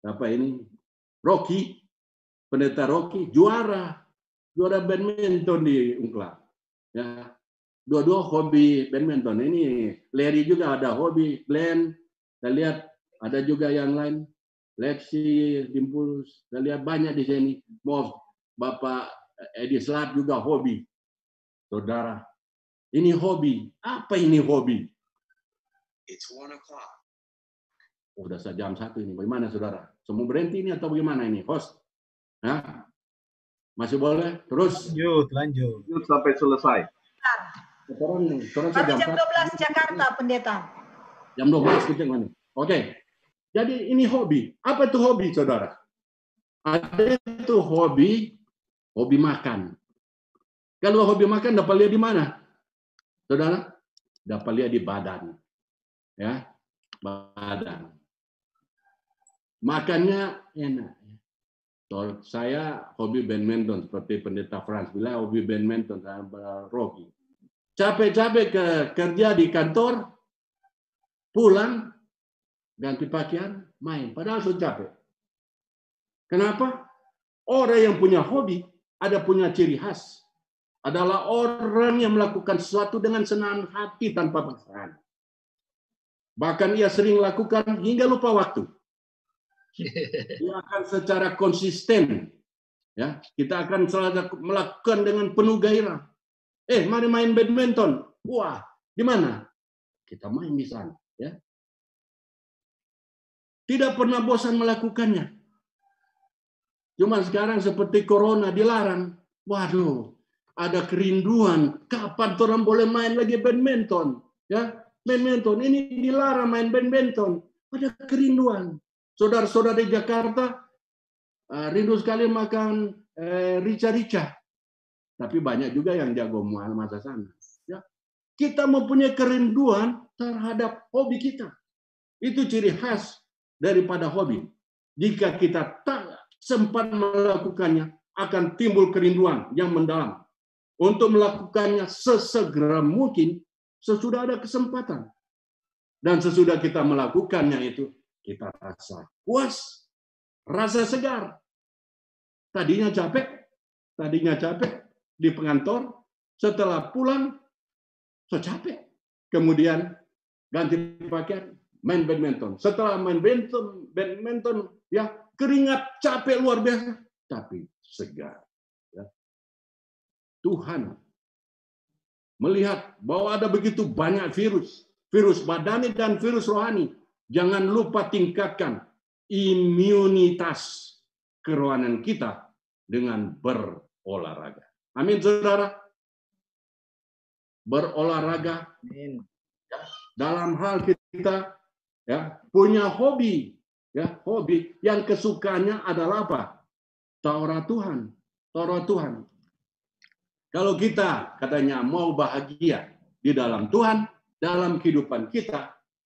apa ini Rocky, pendeta Rocky juara juara badminton di Ungkla. Ya, dua-dua hobi badminton. Ini Larry juga ada hobi, Glenn. Kita lihat ada juga yang lain. Lexi, Dimpulus. Kita lihat banyak di sini. Mau Bapak Edi Slat juga hobi. Saudara, ini hobi. Apa ini hobi? It's one o'clock. Oh, udah jam satu ini. Bagaimana saudara? Semua berhenti ini atau bagaimana ini? Host? Hah? Masih boleh? Terus? Lanjut, lanjut. Lanjut sampai selesai. Sekarang, sekarang Tapi jam 12 Jakarta, pendeta. Jam 12 kita mana? Oke. Jadi ini hobi. Apa itu hobi, saudara? Ada itu hobi, hobi makan. Kalau hobi makan dapat lihat di mana? Saudara? Dapat lihat di badan. Ya, badan. Makannya enak. So, saya hobi badminton seperti pendeta Franz bilang hobi badminton sama Rocky. Capek-capek ke kerja di kantor, pulang ganti pakaian, main. Padahal sudah capek. Kenapa? Orang yang punya hobi ada punya ciri khas. Adalah orang yang melakukan sesuatu dengan senang hati tanpa paksaan. Bahkan ia sering lakukan hingga lupa waktu. Dia akan secara konsisten. Ya, kita akan selalu melakukan dengan penuh gairah. Eh, mari main badminton. Wah, di mana? Kita main di sana. Ya. Tidak pernah bosan melakukannya. Cuma sekarang seperti corona dilarang. Waduh, ada kerinduan. Kapan orang boleh main lagi badminton? Ya, badminton ini dilarang main badminton. Ada kerinduan. Saudara-saudara di Jakarta uh, rindu sekali makan uh, rica-rica. Tapi banyak juga yang jago masa sana. Ya. Kita mempunyai kerinduan terhadap hobi kita. Itu ciri khas daripada hobi. Jika kita tak sempat melakukannya, akan timbul kerinduan yang mendalam. Untuk melakukannya sesegera mungkin sesudah ada kesempatan. Dan sesudah kita melakukannya itu, kita rasa puas, rasa segar. Tadinya capek, tadinya capek di pengantor, setelah pulang, so capek. Kemudian ganti pakaian, main badminton. Setelah main badminton, badminton ya keringat capek luar biasa, tapi segar. Ya. Tuhan melihat bahwa ada begitu banyak virus, virus badani dan virus rohani Jangan lupa tingkatkan imunitas kerohanian kita dengan berolahraga. Amin, saudara. Berolahraga Amin. dalam hal kita ya punya hobi ya hobi yang kesukaannya adalah apa Taurat Tuhan Taurat Tuhan kalau kita katanya mau bahagia di dalam Tuhan dalam kehidupan kita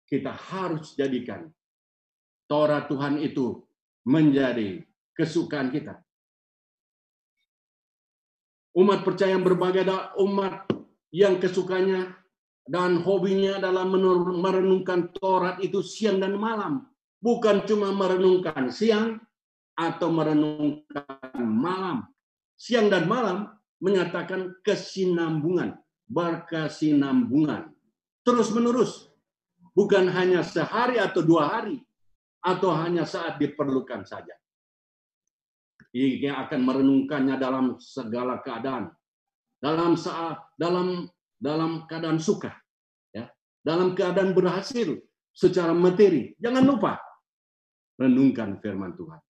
kita harus jadikan Torah Tuhan itu menjadi kesukaan kita. Umat percaya yang berbagai umat yang kesukanya dan hobinya dalam merenungkan Taurat itu siang dan malam. Bukan cuma merenungkan siang atau merenungkan malam. Siang dan malam menyatakan kesinambungan, berkesinambungan. Terus menerus bukan hanya sehari atau dua hari, atau hanya saat diperlukan saja. Ia akan merenungkannya dalam segala keadaan, dalam saat dalam dalam keadaan suka, ya, dalam keadaan berhasil secara materi. Jangan lupa renungkan firman Tuhan.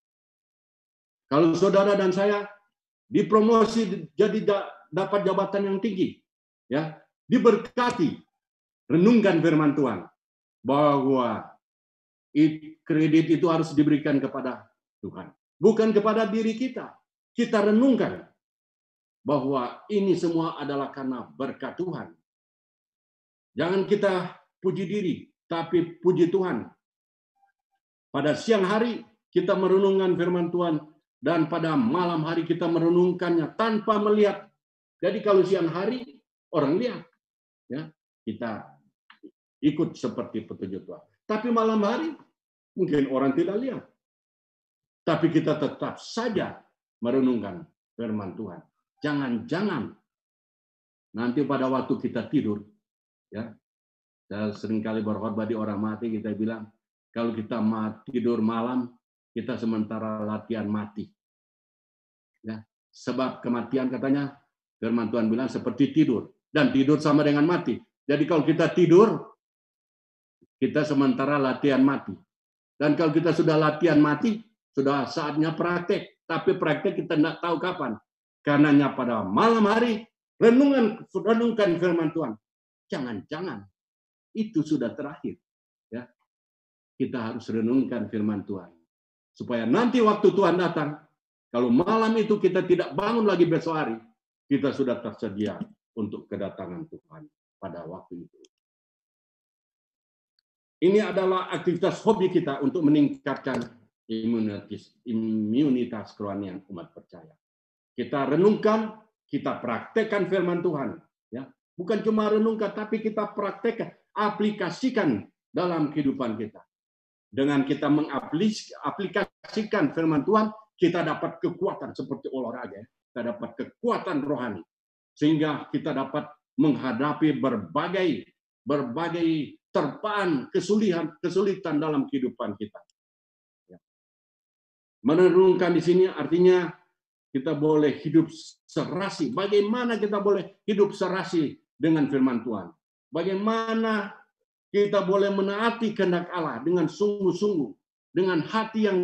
Kalau saudara dan saya dipromosi jadi dapat jabatan yang tinggi, ya, diberkati, renungkan firman Tuhan bahwa kredit itu harus diberikan kepada Tuhan, bukan kepada diri kita. Kita renungkan bahwa ini semua adalah karena berkat Tuhan. Jangan kita puji diri, tapi puji Tuhan. Pada siang hari kita merenungkan firman Tuhan dan pada malam hari kita merenungkannya tanpa melihat. Jadi kalau siang hari orang lihat, ya kita ikut seperti petunjuk Tuhan. Tapi malam hari mungkin orang tidak lihat. Tapi kita tetap saja merenungkan firman Tuhan. Jangan-jangan nanti pada waktu kita tidur, ya, saya sering kali berkhotbah di orang mati, kita bilang, kalau kita tidur malam, kita sementara latihan mati. Ya, sebab kematian katanya, firman Tuhan bilang seperti tidur. Dan tidur sama dengan mati. Jadi kalau kita tidur, kita sementara latihan mati. Dan kalau kita sudah latihan mati, sudah saatnya praktek, tapi praktek kita tidak tahu kapan. Karenanya pada malam hari renungan renungkan firman Tuhan. Jangan-jangan itu sudah terakhir. Ya. Kita harus renungkan firman Tuhan. Supaya nanti waktu Tuhan datang, kalau malam itu kita tidak bangun lagi besok hari, kita sudah tersedia untuk kedatangan Tuhan pada waktu itu. Ini adalah aktivitas hobi kita untuk meningkatkan imunitas, imunitas kerohanian umat percaya. Kita renungkan, kita praktekkan firman Tuhan. Ya, bukan cuma renungkan, tapi kita praktekkan, aplikasikan dalam kehidupan kita. Dengan kita mengaplikasikan firman Tuhan, kita dapat kekuatan seperti olahraga. Kita dapat kekuatan rohani. Sehingga kita dapat menghadapi berbagai berbagai terpaan kesulitan kesulitan dalam kehidupan kita. Menurunkan di sini artinya kita boleh hidup serasi. Bagaimana kita boleh hidup serasi dengan firman Tuhan? Bagaimana kita boleh menaati kehendak Allah dengan sungguh-sungguh, dengan hati yang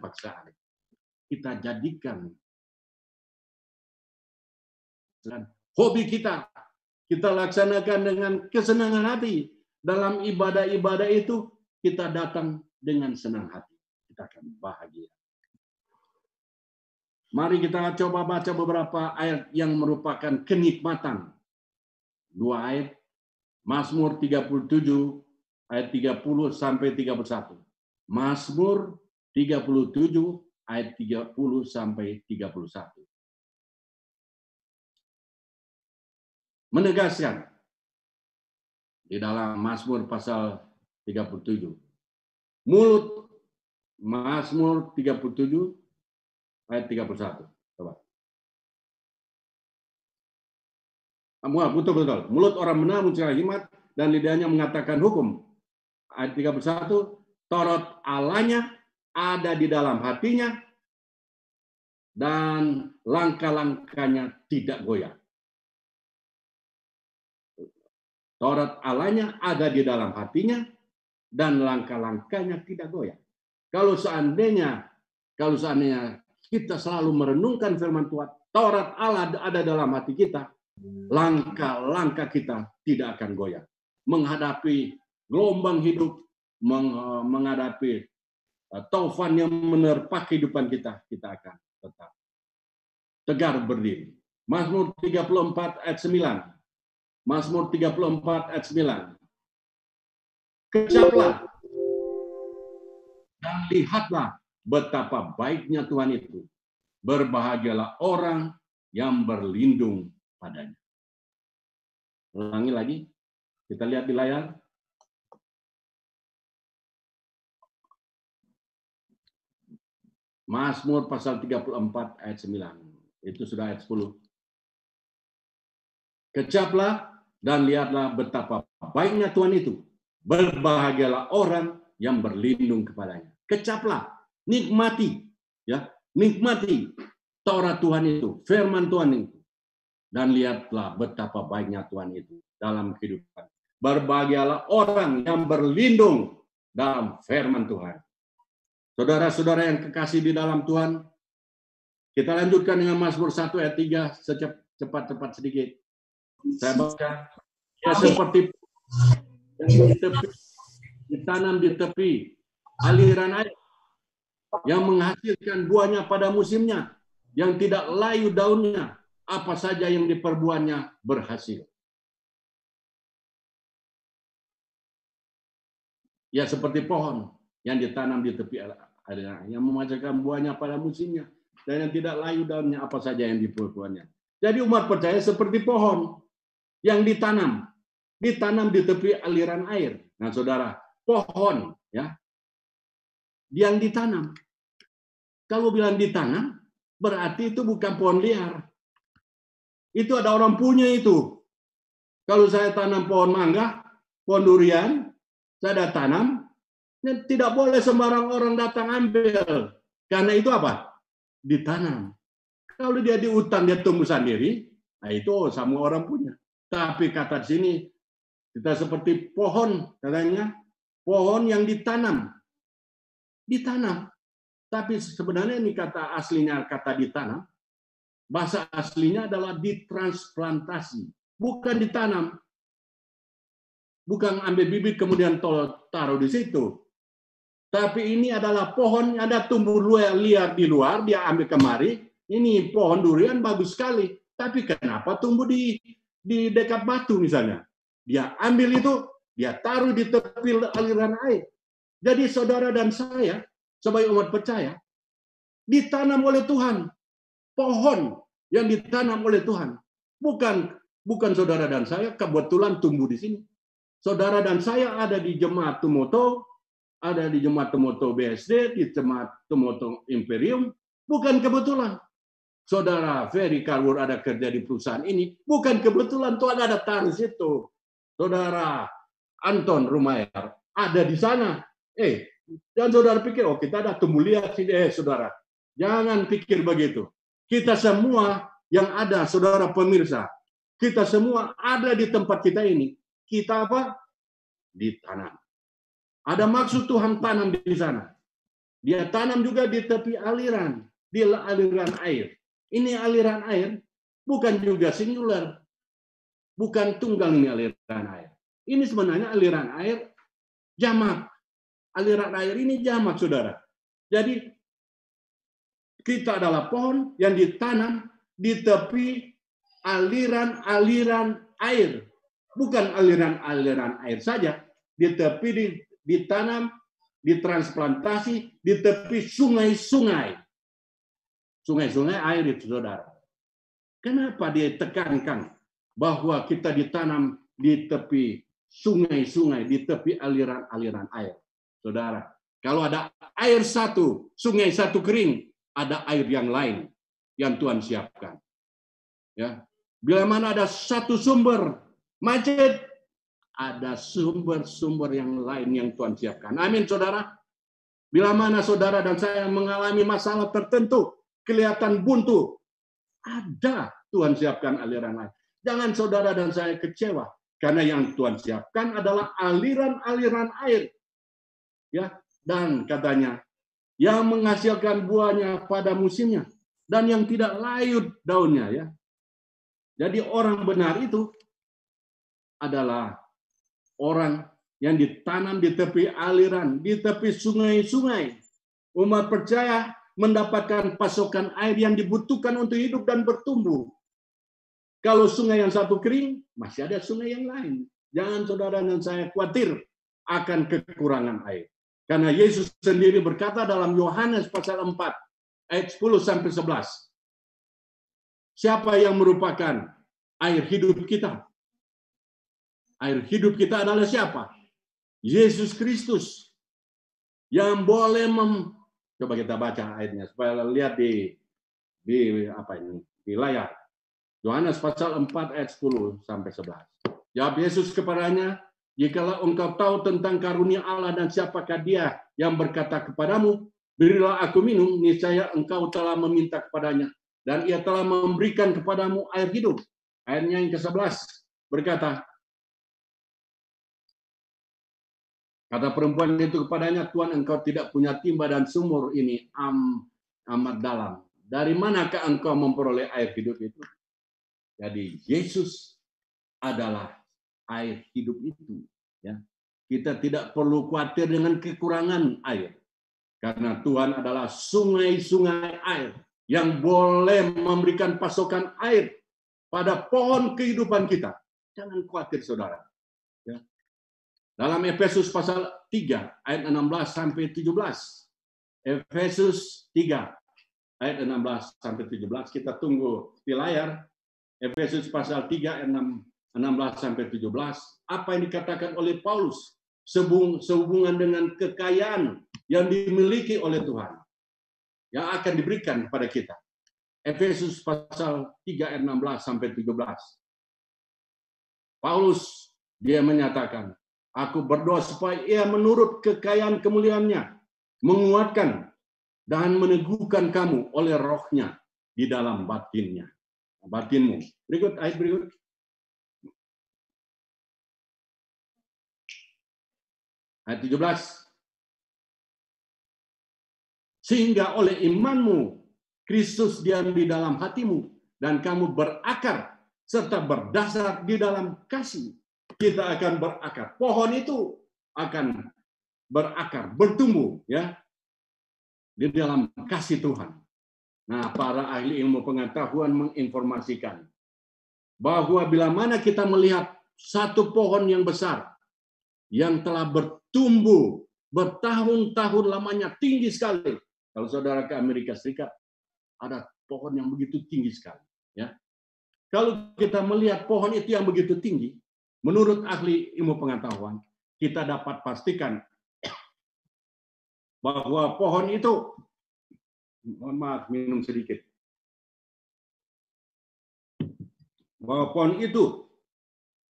paksaan. Kita jadikan dan hobi kita kita laksanakan dengan kesenangan hati dalam ibadah-ibadah itu kita datang dengan senang hati. Kita akan bahagia. Mari kita coba baca beberapa ayat yang merupakan kenikmatan. Dua ayat. Mazmur 37 ayat 30 sampai 31. Mazmur 37 ayat 30 sampai 31. Menegaskan di dalam Mazmur pasal 37 mulut Mazmur 37 ayat 31. Coba. Betul betul. Mulut orang benar mencari hikmat dan lidahnya mengatakan hukum. Ayat 31, Torot Allahnya ada di dalam hatinya dan langkah-langkahnya tidak goyah. Torot Allahnya ada di dalam hatinya dan langkah-langkahnya tidak goyah. Kalau seandainya kalau seandainya kita selalu merenungkan firman Tuhan, Taurat Allah ada dalam hati kita, langkah-langkah kita tidak akan goyah. Menghadapi gelombang hidup, menghadapi eh, taufan yang menerpa kehidupan kita, kita akan tetap tegar berdiri. Mazmur 34 ayat 9. Mazmur 34 ayat 9. Kecaplah dan lihatlah betapa baiknya Tuhan itu. Berbahagialah orang yang berlindung padanya. Ulangi lagi. Kita lihat di layar. Mazmur pasal 34 ayat 9. Itu sudah ayat 10. Kecaplah dan lihatlah betapa baiknya Tuhan itu Berbahagialah orang yang berlindung kepadanya. Kecaplah, nikmati, ya, nikmati Taurat Tuhan itu, firman Tuhan itu. Dan lihatlah betapa baiknya Tuhan itu dalam kehidupan. Berbahagialah orang yang berlindung dalam firman Tuhan. Saudara-saudara yang kekasih di dalam Tuhan, kita lanjutkan dengan Mazmur 1 ayat 3 secepat-cepat sedikit. Saya baca. Ya seperti yang di tepi, ditanam di tepi aliran air yang menghasilkan buahnya pada musimnya, yang tidak layu daunnya, apa saja yang diperbuatnya berhasil. Ya seperti pohon yang ditanam di tepi aliran yang memacarkan buahnya pada musimnya dan yang tidak layu daunnya apa saja yang diperbuatnya. Jadi umat percaya seperti pohon yang ditanam, ditanam di tepi aliran air. Nah, saudara, pohon ya yang ditanam. Kalau bilang ditanam, berarti itu bukan pohon liar. Itu ada orang punya itu. Kalau saya tanam pohon mangga, pohon durian, saya ada tanam, ya tidak boleh sembarang orang datang ambil. Karena itu apa? Ditanam. Kalau dia di hutan, dia tumbuh sendiri, nah itu semua orang punya. Tapi kata di sini, kita seperti pohon, katanya, pohon yang ditanam. Ditanam. Tapi sebenarnya ini kata aslinya kata ditanam. Bahasa aslinya adalah ditransplantasi, bukan ditanam. Bukan ambil bibit kemudian taruh di situ. Tapi ini adalah pohon yang ada tumbuh liar di luar, dia ambil kemari. Ini pohon durian bagus sekali. Tapi kenapa tumbuh di di dekat batu misalnya? Dia ambil itu, dia taruh di tepi aliran air. Jadi saudara dan saya sebagai umat percaya ditanam oleh Tuhan. Pohon yang ditanam oleh Tuhan. Bukan bukan saudara dan saya kebetulan tumbuh di sini. Saudara dan saya ada di jemaat Tumoto, ada di jemaat Tumoto BSD, di jemaat Tumoto Imperium, bukan kebetulan. Saudara Ferry Karwur ada kerja di perusahaan ini, bukan kebetulan Tuhan ada taruh situ. Saudara Anton Rumayar ada di sana. Eh, dan saudara pikir, oh kita ada tumbuh lihat sini. Eh, saudara, jangan pikir begitu. Kita semua yang ada, saudara pemirsa, kita semua ada di tempat kita ini. Kita apa? Ditanam. Ada maksud Tuhan tanam di sana. Dia tanam juga di tepi aliran, di aliran air. Ini aliran air bukan juga singular, bukan tunggal ini aliran air. Ini sebenarnya aliran air jamak aliran air ini jamak, saudara. Jadi kita adalah pohon yang ditanam di tepi aliran-aliran air. Bukan aliran-aliran air saja, di tepi di, ditanam, ditransplantasi di tepi sungai-sungai. Sungai-sungai air itu, saudara. Kenapa dia tekankan bahwa kita ditanam di tepi sungai-sungai, di tepi aliran-aliran air? Saudara, kalau ada air satu, sungai satu kering, ada air yang lain yang Tuhan siapkan. Ya. Bila mana ada satu sumber macet, ada sumber-sumber yang lain yang Tuhan siapkan. Amin, saudara. Bila mana saudara dan saya mengalami masalah tertentu, kelihatan buntu, ada Tuhan siapkan aliran lain. Jangan saudara dan saya kecewa, karena yang Tuhan siapkan adalah aliran-aliran air ya dan katanya yang menghasilkan buahnya pada musimnya dan yang tidak layu daunnya ya. Jadi orang benar itu adalah orang yang ditanam di tepi aliran, di tepi sungai-sungai. Umat percaya mendapatkan pasokan air yang dibutuhkan untuk hidup dan bertumbuh. Kalau sungai yang satu kering, masih ada sungai yang lain. Jangan saudara dan saya khawatir akan kekurangan air. Karena Yesus sendiri berkata dalam Yohanes pasal 4 ayat 10 sampai 11. Siapa yang merupakan air hidup kita? Air hidup kita adalah siapa? Yesus Kristus. Yang boleh Coba kita baca ayatnya supaya lihat di di apa ini? Di layar. Yohanes pasal 4 ayat 10 sampai 11. Jawab Yesus kepadanya, Jikalau engkau tahu tentang karunia Allah dan siapakah dia yang berkata kepadamu, berilah aku minum, niscaya engkau telah meminta kepadanya. Dan ia telah memberikan kepadamu air hidup. Ayatnya yang ke-11 berkata, Kata perempuan itu kepadanya, Tuhan engkau tidak punya timba dan sumur ini am, amat dalam. Dari manakah engkau memperoleh air hidup itu? Jadi Yesus adalah air hidup itu. Ya. Kita tidak perlu khawatir dengan kekurangan air. Karena Tuhan adalah sungai-sungai air yang boleh memberikan pasokan air pada pohon kehidupan kita. Jangan khawatir saudara. Ya. Dalam Efesus pasal 3 ayat 16 sampai 17. Efesus 3 ayat 16 sampai 17 kita tunggu di layar. Efesus pasal 3 ayat 16 sampai 17 apa yang dikatakan oleh Paulus sehubungan dengan kekayaan yang dimiliki oleh Tuhan yang akan diberikan kepada kita. Efesus pasal 3 ayat 16 sampai 17. Paulus dia menyatakan, aku berdoa supaya ia menurut kekayaan kemuliaannya menguatkan dan meneguhkan kamu oleh rohnya di dalam batinnya. Batinmu. Berikut ayat berikut. Ayat 17. Sehingga oleh imanmu Kristus diam di dalam hatimu dan kamu berakar serta berdasar di dalam kasih. Kita akan berakar. Pohon itu akan berakar, bertumbuh ya di dalam kasih Tuhan. Nah, para ahli ilmu pengetahuan menginformasikan bahwa bila mana kita melihat satu pohon yang besar yang telah bertumbuh bertahun-tahun lamanya tinggi sekali kalau saudara ke Amerika Serikat, ada pohon yang begitu tinggi sekali. Ya. Kalau kita melihat pohon itu yang begitu tinggi, menurut ahli ilmu pengetahuan, kita dapat pastikan bahwa pohon itu, mohon maaf minum sedikit, bahwa pohon itu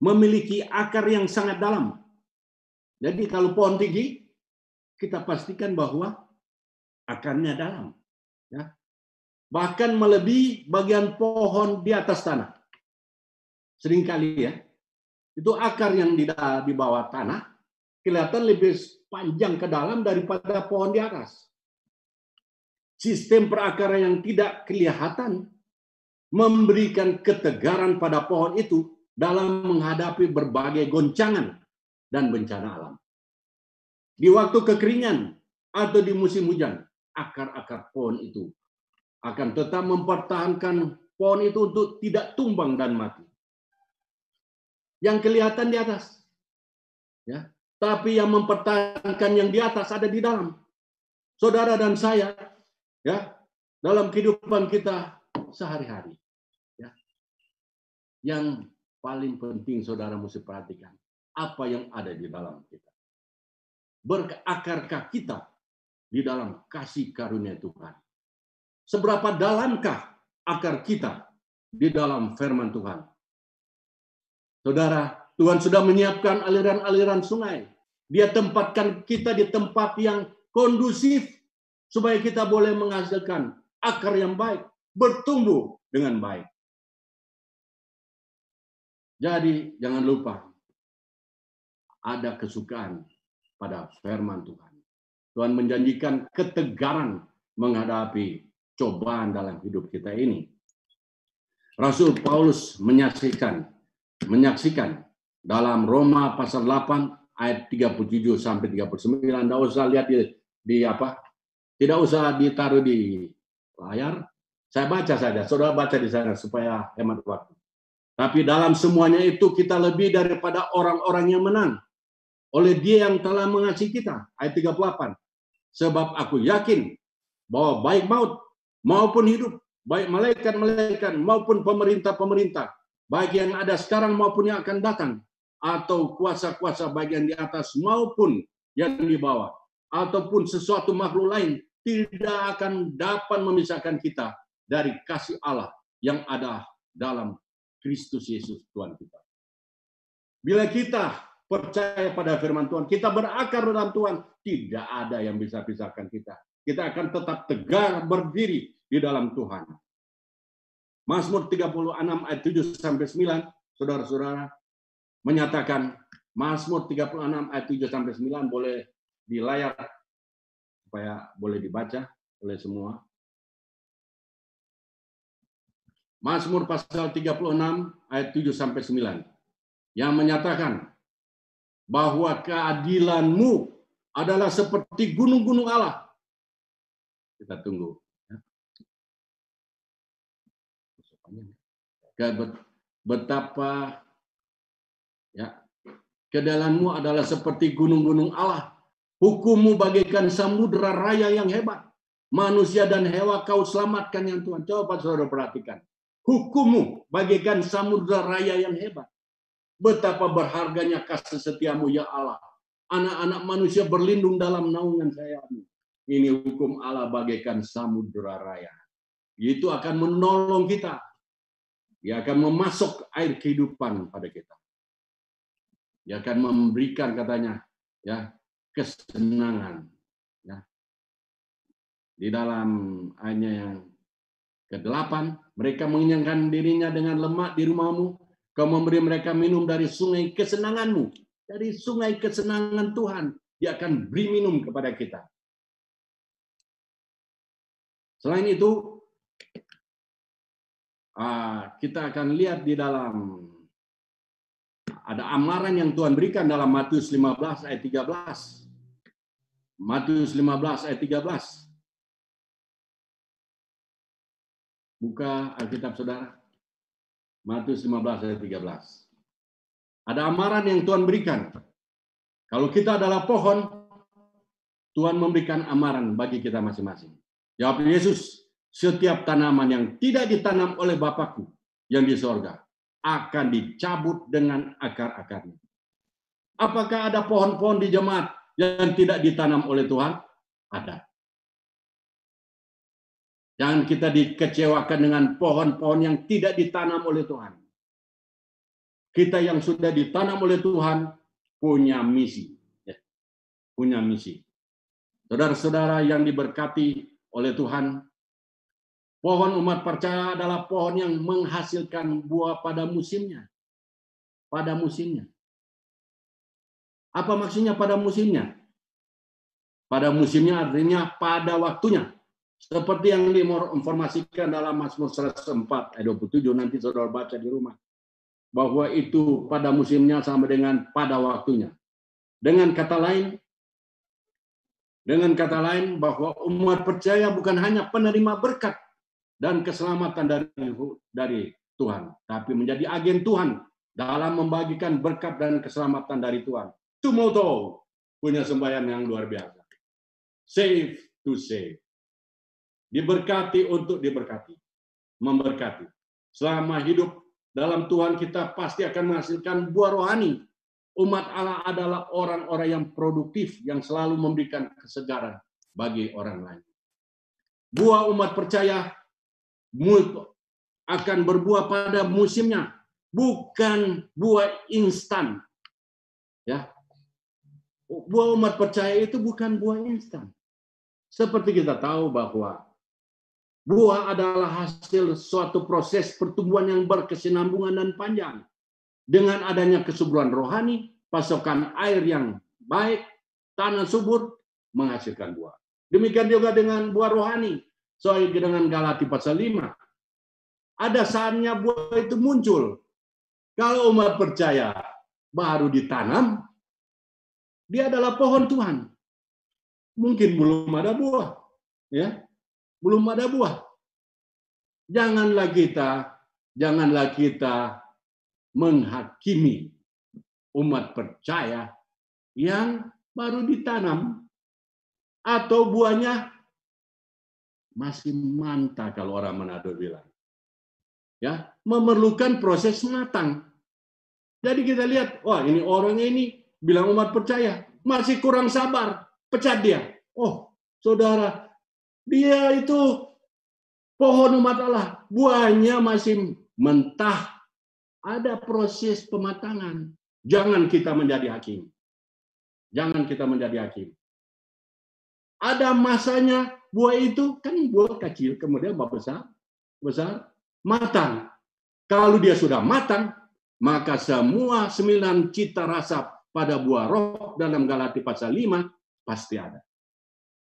memiliki akar yang sangat dalam. Jadi kalau pohon tinggi, kita pastikan bahwa akarnya dalam. Ya. Bahkan melebihi bagian pohon di atas tanah. Seringkali ya, itu akar yang di, di bawah tanah kelihatan lebih panjang ke dalam daripada pohon di atas. Sistem perakaran yang tidak kelihatan memberikan ketegaran pada pohon itu dalam menghadapi berbagai goncangan dan bencana alam. Di waktu kekeringan atau di musim hujan, akar-akar pohon itu akan tetap mempertahankan pohon itu untuk tidak tumbang dan mati. Yang kelihatan di atas. Ya. Tapi yang mempertahankan yang di atas ada di dalam. Saudara dan saya ya, dalam kehidupan kita sehari-hari. Ya. Yang paling penting saudara mesti perhatikan apa yang ada di dalam kita. Berakarkah kita di dalam kasih karunia Tuhan. Seberapa dalamkah akar kita di dalam firman Tuhan? Saudara, Tuhan sudah menyiapkan aliran-aliran sungai. Dia tempatkan kita di tempat yang kondusif supaya kita boleh menghasilkan akar yang baik, bertumbuh dengan baik. Jadi jangan lupa ada kesukaan pada firman Tuhan. Tuhan menjanjikan ketegaran menghadapi cobaan dalam hidup kita ini. Rasul Paulus menyaksikan menyaksikan dalam Roma pasal 8 ayat 37 sampai 39 tidak usah lihat di, di apa tidak usah ditaruh di layar. Saya baca saja saudara baca di sana supaya hemat waktu. Tapi dalam semuanya itu kita lebih daripada orang-orang yang menang. Oleh dia yang telah mengasihi kita. Ayat 38 Sebab aku yakin bahwa baik maut maupun hidup, baik malaikat-malaikat maupun pemerintah-pemerintah, baik yang ada sekarang maupun yang akan datang, atau kuasa-kuasa bagian di atas maupun yang di bawah, ataupun sesuatu makhluk lain, tidak akan dapat memisahkan kita dari kasih Allah yang ada dalam Kristus Yesus Tuhan kita. Bila kita percaya pada firman Tuhan, kita berakar dalam Tuhan, tidak ada yang bisa pisahkan kita. Kita akan tetap tegar berdiri di dalam Tuhan. Mazmur 36 ayat 7 sampai 9, saudara-saudara menyatakan Mazmur 36 ayat 7 sampai 9 boleh di layar supaya boleh dibaca oleh semua. Mazmur pasal 36 ayat 7 sampai 9 yang menyatakan bahwa keadilanmu adalah seperti gunung-gunung Allah. Kita tunggu. Betapa ya kedalammu adalah seperti gunung-gunung Allah. Hukummu bagaikan samudera raya yang hebat. Manusia dan hewan kau selamatkan yang Tuhan. Coba saudara perhatikan. Hukummu bagaikan samudera raya yang hebat. Betapa berharganya kasih setiamu ya Allah. Anak-anak manusia berlindung dalam naungan sayamu. Ini hukum Allah bagaikan samudera raya. Itu akan menolong kita. Dia akan memasuk air kehidupan pada kita. Dia akan memberikan katanya ya kesenangan ya. Di dalam ayatnya yang ke-8, mereka mengenyangkan dirinya dengan lemak di rumahmu, kau memberi mereka minum dari sungai kesenanganmu, dari sungai kesenangan Tuhan. Dia akan beri minum kepada kita. Selain itu, kita akan lihat di dalam ada amaran yang Tuhan berikan dalam Matius 15 ayat 13. Matius 15 ayat 13. Buka Alkitab Saudara. Matius 15 ayat 13. Ada amaran yang Tuhan berikan. Kalau kita adalah pohon, Tuhan memberikan amaran bagi kita masing-masing. Jawab Yesus, setiap tanaman yang tidak ditanam oleh Bapakku yang di sorga akan dicabut dengan akar-akarnya. Apakah ada pohon-pohon di jemaat yang tidak ditanam oleh Tuhan? Ada. Jangan kita dikecewakan dengan pohon-pohon yang tidak ditanam oleh Tuhan. Kita yang sudah ditanam oleh Tuhan punya misi. Ya. Punya misi. Saudara-saudara yang diberkati oleh Tuhan, Pohon umat percaya adalah pohon yang menghasilkan buah pada musimnya. Pada musimnya. Apa maksudnya pada musimnya? Pada musimnya artinya pada waktunya. Seperti yang diinformasikan dalam Mazmur 104 ayat 27 nanti saudara baca di rumah. Bahwa itu pada musimnya sama dengan pada waktunya. Dengan kata lain, dengan kata lain bahwa umat percaya bukan hanya penerima berkat, dan keselamatan dari dari Tuhan, tapi menjadi agen Tuhan dalam membagikan berkat dan keselamatan dari Tuhan. Tumoto punya sembahyang yang luar biasa. Save to save. Diberkati untuk diberkati. Memberkati. Selama hidup dalam Tuhan kita pasti akan menghasilkan buah rohani. Umat Allah adalah orang-orang yang produktif yang selalu memberikan kesegaran bagi orang lain. Buah umat percaya akan berbuah pada musimnya, bukan buah instan. Ya. Buah umat percaya itu bukan buah instan. Seperti kita tahu bahwa buah adalah hasil suatu proses pertumbuhan yang berkesinambungan dan panjang. Dengan adanya kesuburan rohani, pasokan air yang baik, tanah subur menghasilkan buah. Demikian juga dengan buah rohani, Soal dengan Galati pasal 5. Ada saatnya buah itu muncul. Kalau umat percaya baru ditanam, dia adalah pohon Tuhan. Mungkin belum ada buah, ya, belum ada buah. Janganlah kita, janganlah kita menghakimi umat percaya yang baru ditanam atau buahnya masih mantap kalau orang Manado bilang. Ya, memerlukan proses matang. Jadi kita lihat, wah ini orangnya ini bilang umat percaya, masih kurang sabar, pecat dia. Oh, saudara, dia itu pohon umat Allah, buahnya masih mentah. Ada proses pematangan. Jangan kita menjadi hakim. Jangan kita menjadi hakim. Ada masanya buah itu kan buah kecil, kemudian buah besar, besar, matang. Kalau dia sudah matang, maka semua sembilan cita rasa pada buah roh dalam Galati pasal 5 pasti ada.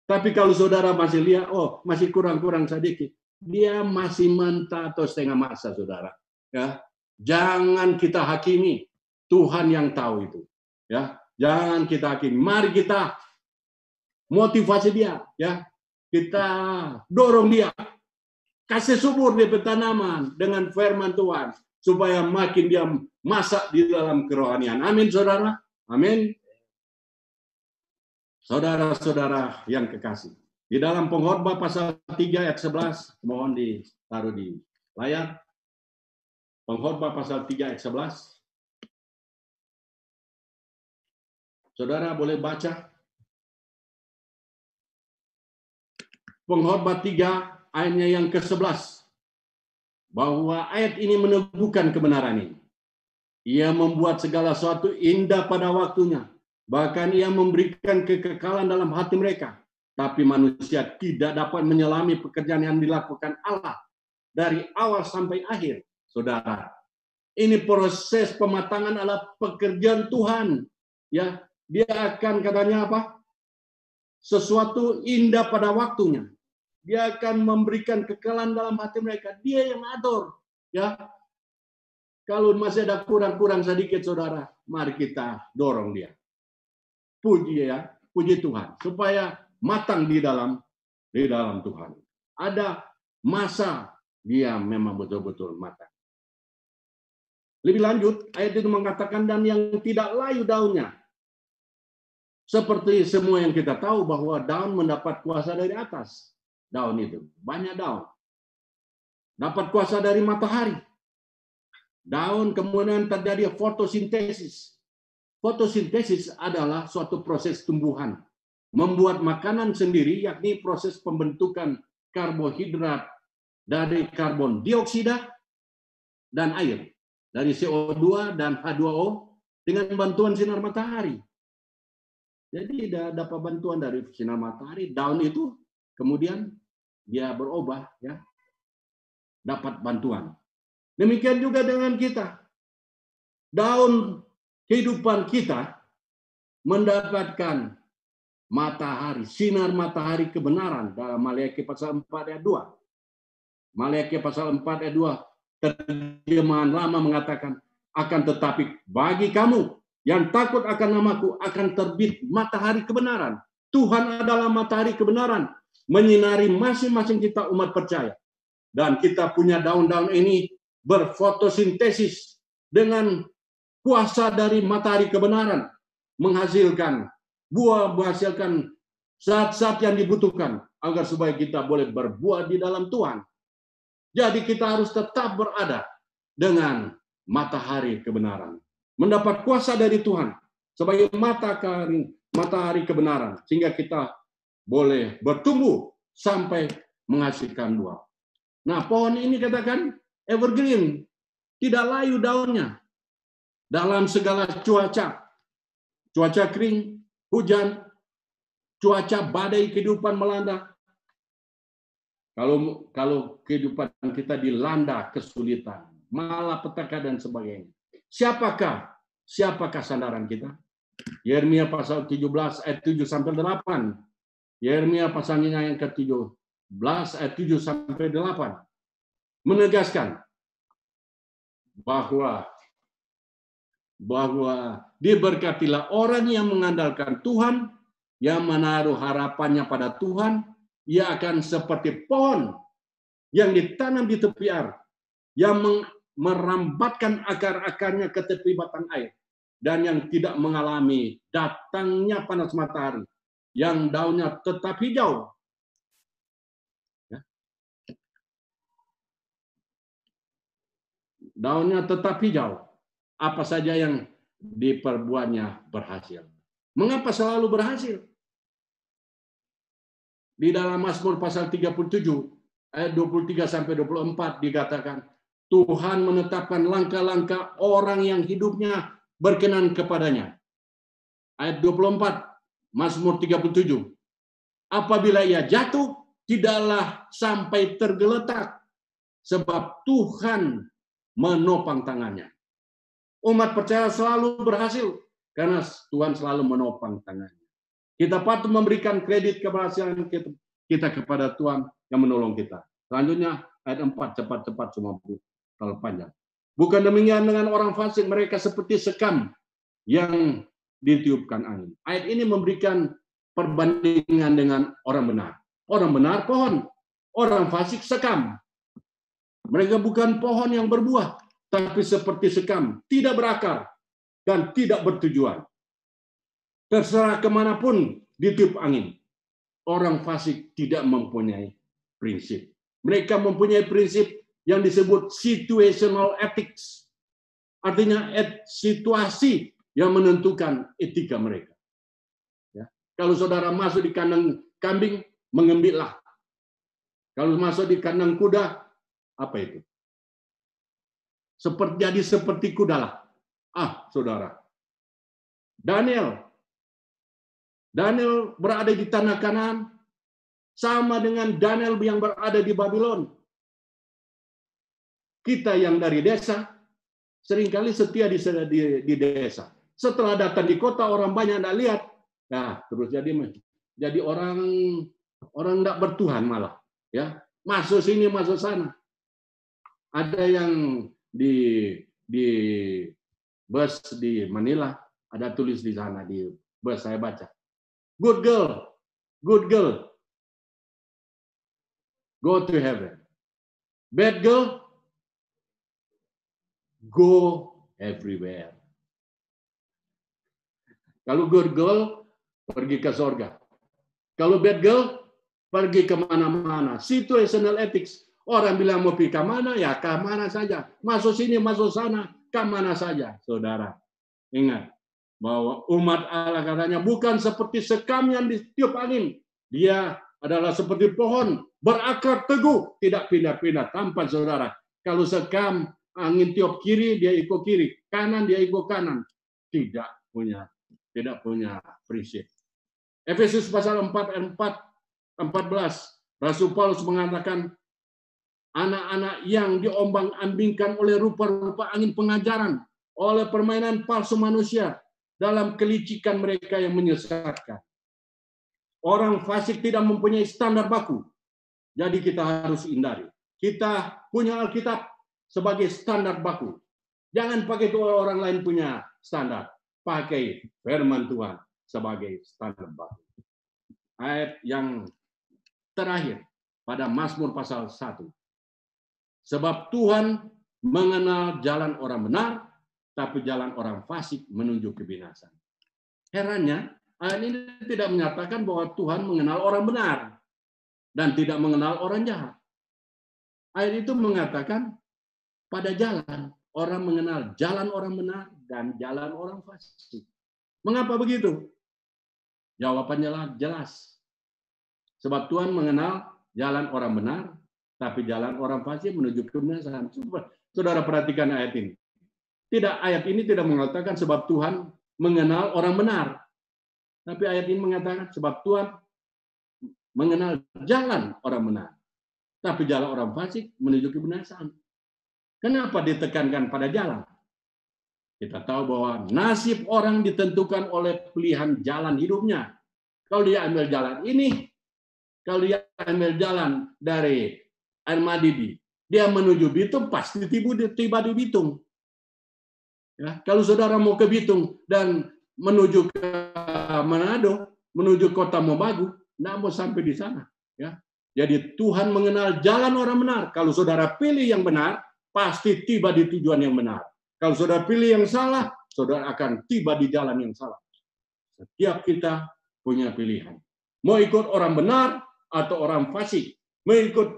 Tapi kalau saudara masih lihat, oh masih kurang-kurang sedikit, dia masih mentah atau setengah masa, saudara. Ya, jangan kita hakimi. Tuhan yang tahu itu. Ya, jangan kita hakimi. Mari kita motivasi dia, ya kita dorong dia Kasih subur di petanaman dengan firman Tuhan supaya makin dia masak di dalam kerohanian. Amin, saudara. Amin. Saudara-saudara yang kekasih. Di dalam pengkhotbah pasal 3 ayat 11, mohon ditaruh di layar. Pengkhotbah pasal 3 ayat 11. Saudara boleh baca. Pengkhotbah 3 ayatnya yang ke-11 bahwa ayat ini meneguhkan kebenaran ini. Ia membuat segala sesuatu indah pada waktunya. Bahkan ia memberikan kekekalan dalam hati mereka. Tapi manusia tidak dapat menyelami pekerjaan yang dilakukan Allah dari awal sampai akhir. Saudara, ini proses pematangan adalah pekerjaan Tuhan. Ya, dia akan katanya apa? Sesuatu indah pada waktunya. Dia akan memberikan kekekalan dalam hati mereka. Dia yang atur. Ya. Kalau masih ada kurang-kurang sedikit, saudara, mari kita dorong dia. Puji ya, puji Tuhan. Supaya matang di dalam di dalam Tuhan. Ada masa dia memang betul-betul matang. Lebih lanjut, ayat itu mengatakan, dan yang tidak layu daunnya. Seperti semua yang kita tahu bahwa daun mendapat kuasa dari atas daun itu. Banyak daun. Dapat kuasa dari matahari. Daun kemudian terjadi fotosintesis. Fotosintesis adalah suatu proses tumbuhan. Membuat makanan sendiri, yakni proses pembentukan karbohidrat dari karbon dioksida dan air. Dari CO2 dan H2O dengan bantuan sinar matahari. Jadi dapat bantuan dari sinar matahari, daun itu kemudian dia berubah ya dapat bantuan. Demikian juga dengan kita. Daun kehidupan kita mendapatkan matahari, sinar matahari kebenaran dalam Maliaki pasal 4 ayat 2. Maliaki pasal 4 ayat 2 terjemahan lama mengatakan akan tetapi bagi kamu yang takut akan namaku akan terbit matahari kebenaran. Tuhan adalah matahari kebenaran menyinari masing-masing kita umat percaya. Dan kita punya daun-daun ini berfotosintesis dengan kuasa dari matahari kebenaran menghasilkan buah menghasilkan zat-zat yang dibutuhkan agar supaya kita boleh berbuah di dalam Tuhan. Jadi kita harus tetap berada dengan matahari kebenaran. Mendapat kuasa dari Tuhan sebagai matahari matahari kebenaran sehingga kita boleh bertumbuh sampai menghasilkan buah. Nah, pohon ini katakan evergreen, tidak layu daunnya. Dalam segala cuaca, cuaca kering, hujan, cuaca badai kehidupan melanda. Kalau kalau kehidupan kita dilanda kesulitan, malapetaka dan sebagainya. Siapakah? Siapakah sandaran kita? Yeremia pasal 17 ayat 7 sampai 8 Yeremia pasalnya yang ke-17 ayat 7 sampai 8 menegaskan bahwa bahwa diberkatilah orang yang mengandalkan Tuhan, yang menaruh harapannya pada Tuhan, ia akan seperti pohon yang ditanam di tepi air, yang merambatkan akar-akarnya ke tepi batang air, dan yang tidak mengalami datangnya panas matahari yang daunnya tetap hijau. Ya. Daunnya tetap hijau. Apa saja yang diperbuatnya berhasil. Mengapa selalu berhasil? Di dalam Mazmur pasal 37 ayat 23 sampai 24 dikatakan Tuhan menetapkan langkah-langkah orang yang hidupnya berkenan kepadanya. Ayat 24 Mazmur 37. Apabila ia jatuh, tidaklah sampai tergeletak, sebab Tuhan menopang tangannya. Umat percaya selalu berhasil, karena Tuhan selalu menopang tangannya. Kita patut memberikan kredit keberhasilan kita kepada Tuhan yang menolong kita. Selanjutnya, ayat 4, cepat-cepat semua kalau panjang. Bukan demikian dengan orang fasik, mereka seperti sekam yang ditiupkan angin. Ayat ini memberikan perbandingan dengan orang benar. Orang benar pohon, orang fasik sekam. Mereka bukan pohon yang berbuah, tapi seperti sekam, tidak berakar dan tidak bertujuan. Terserah ke mana pun ditiup angin. Orang fasik tidak mempunyai prinsip. Mereka mempunyai prinsip yang disebut situational ethics. Artinya et, situasi yang menentukan etika mereka. Ya. Kalau saudara masuk di kandang kambing, mengembiklah. Kalau masuk di kandang kuda, apa itu? Seperti jadi seperti kuda lah. Ah, saudara. Daniel. Daniel berada di tanah kanan sama dengan Daniel yang berada di Babylon. Kita yang dari desa sering kali setia di, di, di desa. Setelah datang di kota orang banyak tidak lihat. Nah, terus jadi jadi orang orang tidak bertuhan malah, ya. Masuk sini, masuk sana. Ada yang di di bus di Manila ada tulis di sana di bus saya baca. Good girl, good girl, go to heaven. Bad girl, go everywhere. Kalau good girl, pergi ke sorga. Kalau bad girl, pergi ke mana-mana. Situational ethics. Orang bilang mau pergi ke mana, ya ke mana saja. Masuk sini, masuk sana, ke mana saja, saudara. Ingat, bahwa umat Allah katanya bukan seperti sekam yang ditiup angin. Dia adalah seperti pohon berakar teguh, tidak pindah-pindah tanpa saudara. Kalau sekam angin tiup kiri, dia ikut kiri, kanan dia ikut kanan. Tidak punya tidak punya prinsip. Efesus pasal 4 ayat 4 14 Rasul Paulus mengatakan anak-anak yang diombang-ambingkan oleh rupa-rupa angin pengajaran, oleh permainan palsu manusia dalam kelicikan mereka yang menyesatkan. Orang fasik tidak mempunyai standar baku. Jadi kita harus hindari. Kita punya Alkitab sebagai standar baku. Jangan pakai itu orang lain punya standar. Pakai firman Tuhan sebagai standar baku. Ayat yang terakhir pada Mazmur pasal 1 Sebab Tuhan mengenal jalan orang benar, tapi jalan orang fasik menuju kebinasan. Herannya, ayat ini tidak menyatakan bahwa Tuhan mengenal orang benar dan tidak mengenal orang jahat. Ayat itu mengatakan pada jalan orang mengenal jalan orang benar dan jalan orang fasik. Mengapa begitu? Jawabannya jelas. Sebab Tuhan mengenal jalan orang benar tapi jalan orang fasik menuju kebinasan. Saudara perhatikan ayat ini. Tidak ayat ini tidak mengatakan sebab Tuhan mengenal orang benar. Tapi ayat ini mengatakan sebab Tuhan mengenal jalan orang benar. Tapi jalan orang fasik menuju kebinasan. Kenapa ditekankan pada jalan? Kita tahu bahwa nasib orang ditentukan oleh pilihan jalan hidupnya. Kalau dia ambil jalan ini, kalau dia ambil jalan dari Al-Madidi. Dia menuju Bitung, pasti tiba di Bitung. Ya, kalau saudara mau ke Bitung dan menuju ke Manado, menuju kota Mobagu, tidak mau sampai di sana. Ya. Jadi Tuhan mengenal jalan orang benar. Kalau saudara pilih yang benar, pasti tiba di tujuan yang benar. Kalau saudara pilih yang salah, saudara akan tiba di jalan yang salah. Setiap kita punya pilihan. Mau ikut orang benar atau orang fasik. Mau ikut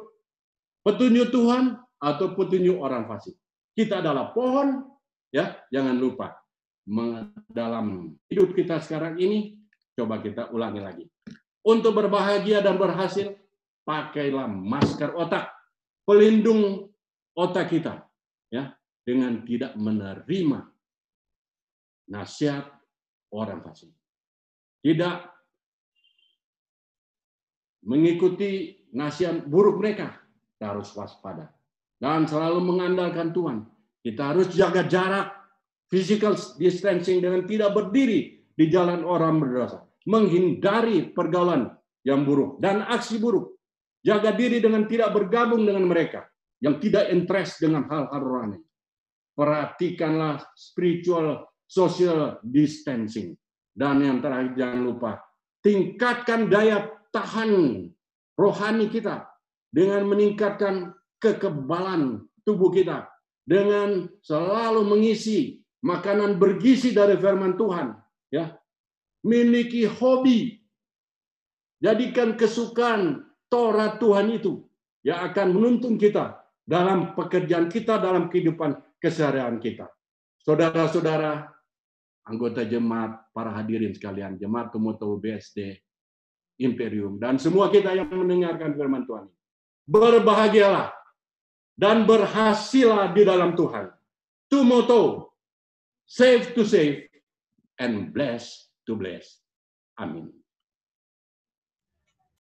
petunjuk Tuhan atau petunjuk orang fasik. Kita adalah pohon, ya jangan lupa dalam hidup kita sekarang ini coba kita ulangi lagi. Untuk berbahagia dan berhasil, pakailah masker otak, pelindung otak kita, ya dengan tidak menerima nasihat orang fasik. Tidak mengikuti nasihat buruk mereka, kita harus waspada. Dan selalu mengandalkan Tuhan. Kita harus jaga jarak, physical distancing dengan tidak berdiri di jalan orang berdosa. Menghindari pergaulan yang buruk dan aksi buruk. Jaga diri dengan tidak bergabung dengan mereka yang tidak interest dengan hal-hal rohani. Perhatikanlah spiritual social distancing. Dan yang terakhir jangan lupa, tingkatkan daya tahan rohani kita dengan meningkatkan kekebalan tubuh kita dengan selalu mengisi makanan bergizi dari firman Tuhan, ya. Miliki hobi. Jadikan kesukaan Torah Tuhan itu yang akan menuntun kita dalam pekerjaan kita, dalam kehidupan keseharian kita. Saudara-saudara, anggota jemaat, para hadirin sekalian, jemaat Komoto BSD, Imperium, dan semua kita yang mendengarkan firman Tuhan. Berbahagialah dan berhasillah di dalam Tuhan. Tumoto, save to save, and bless to bless. Amin.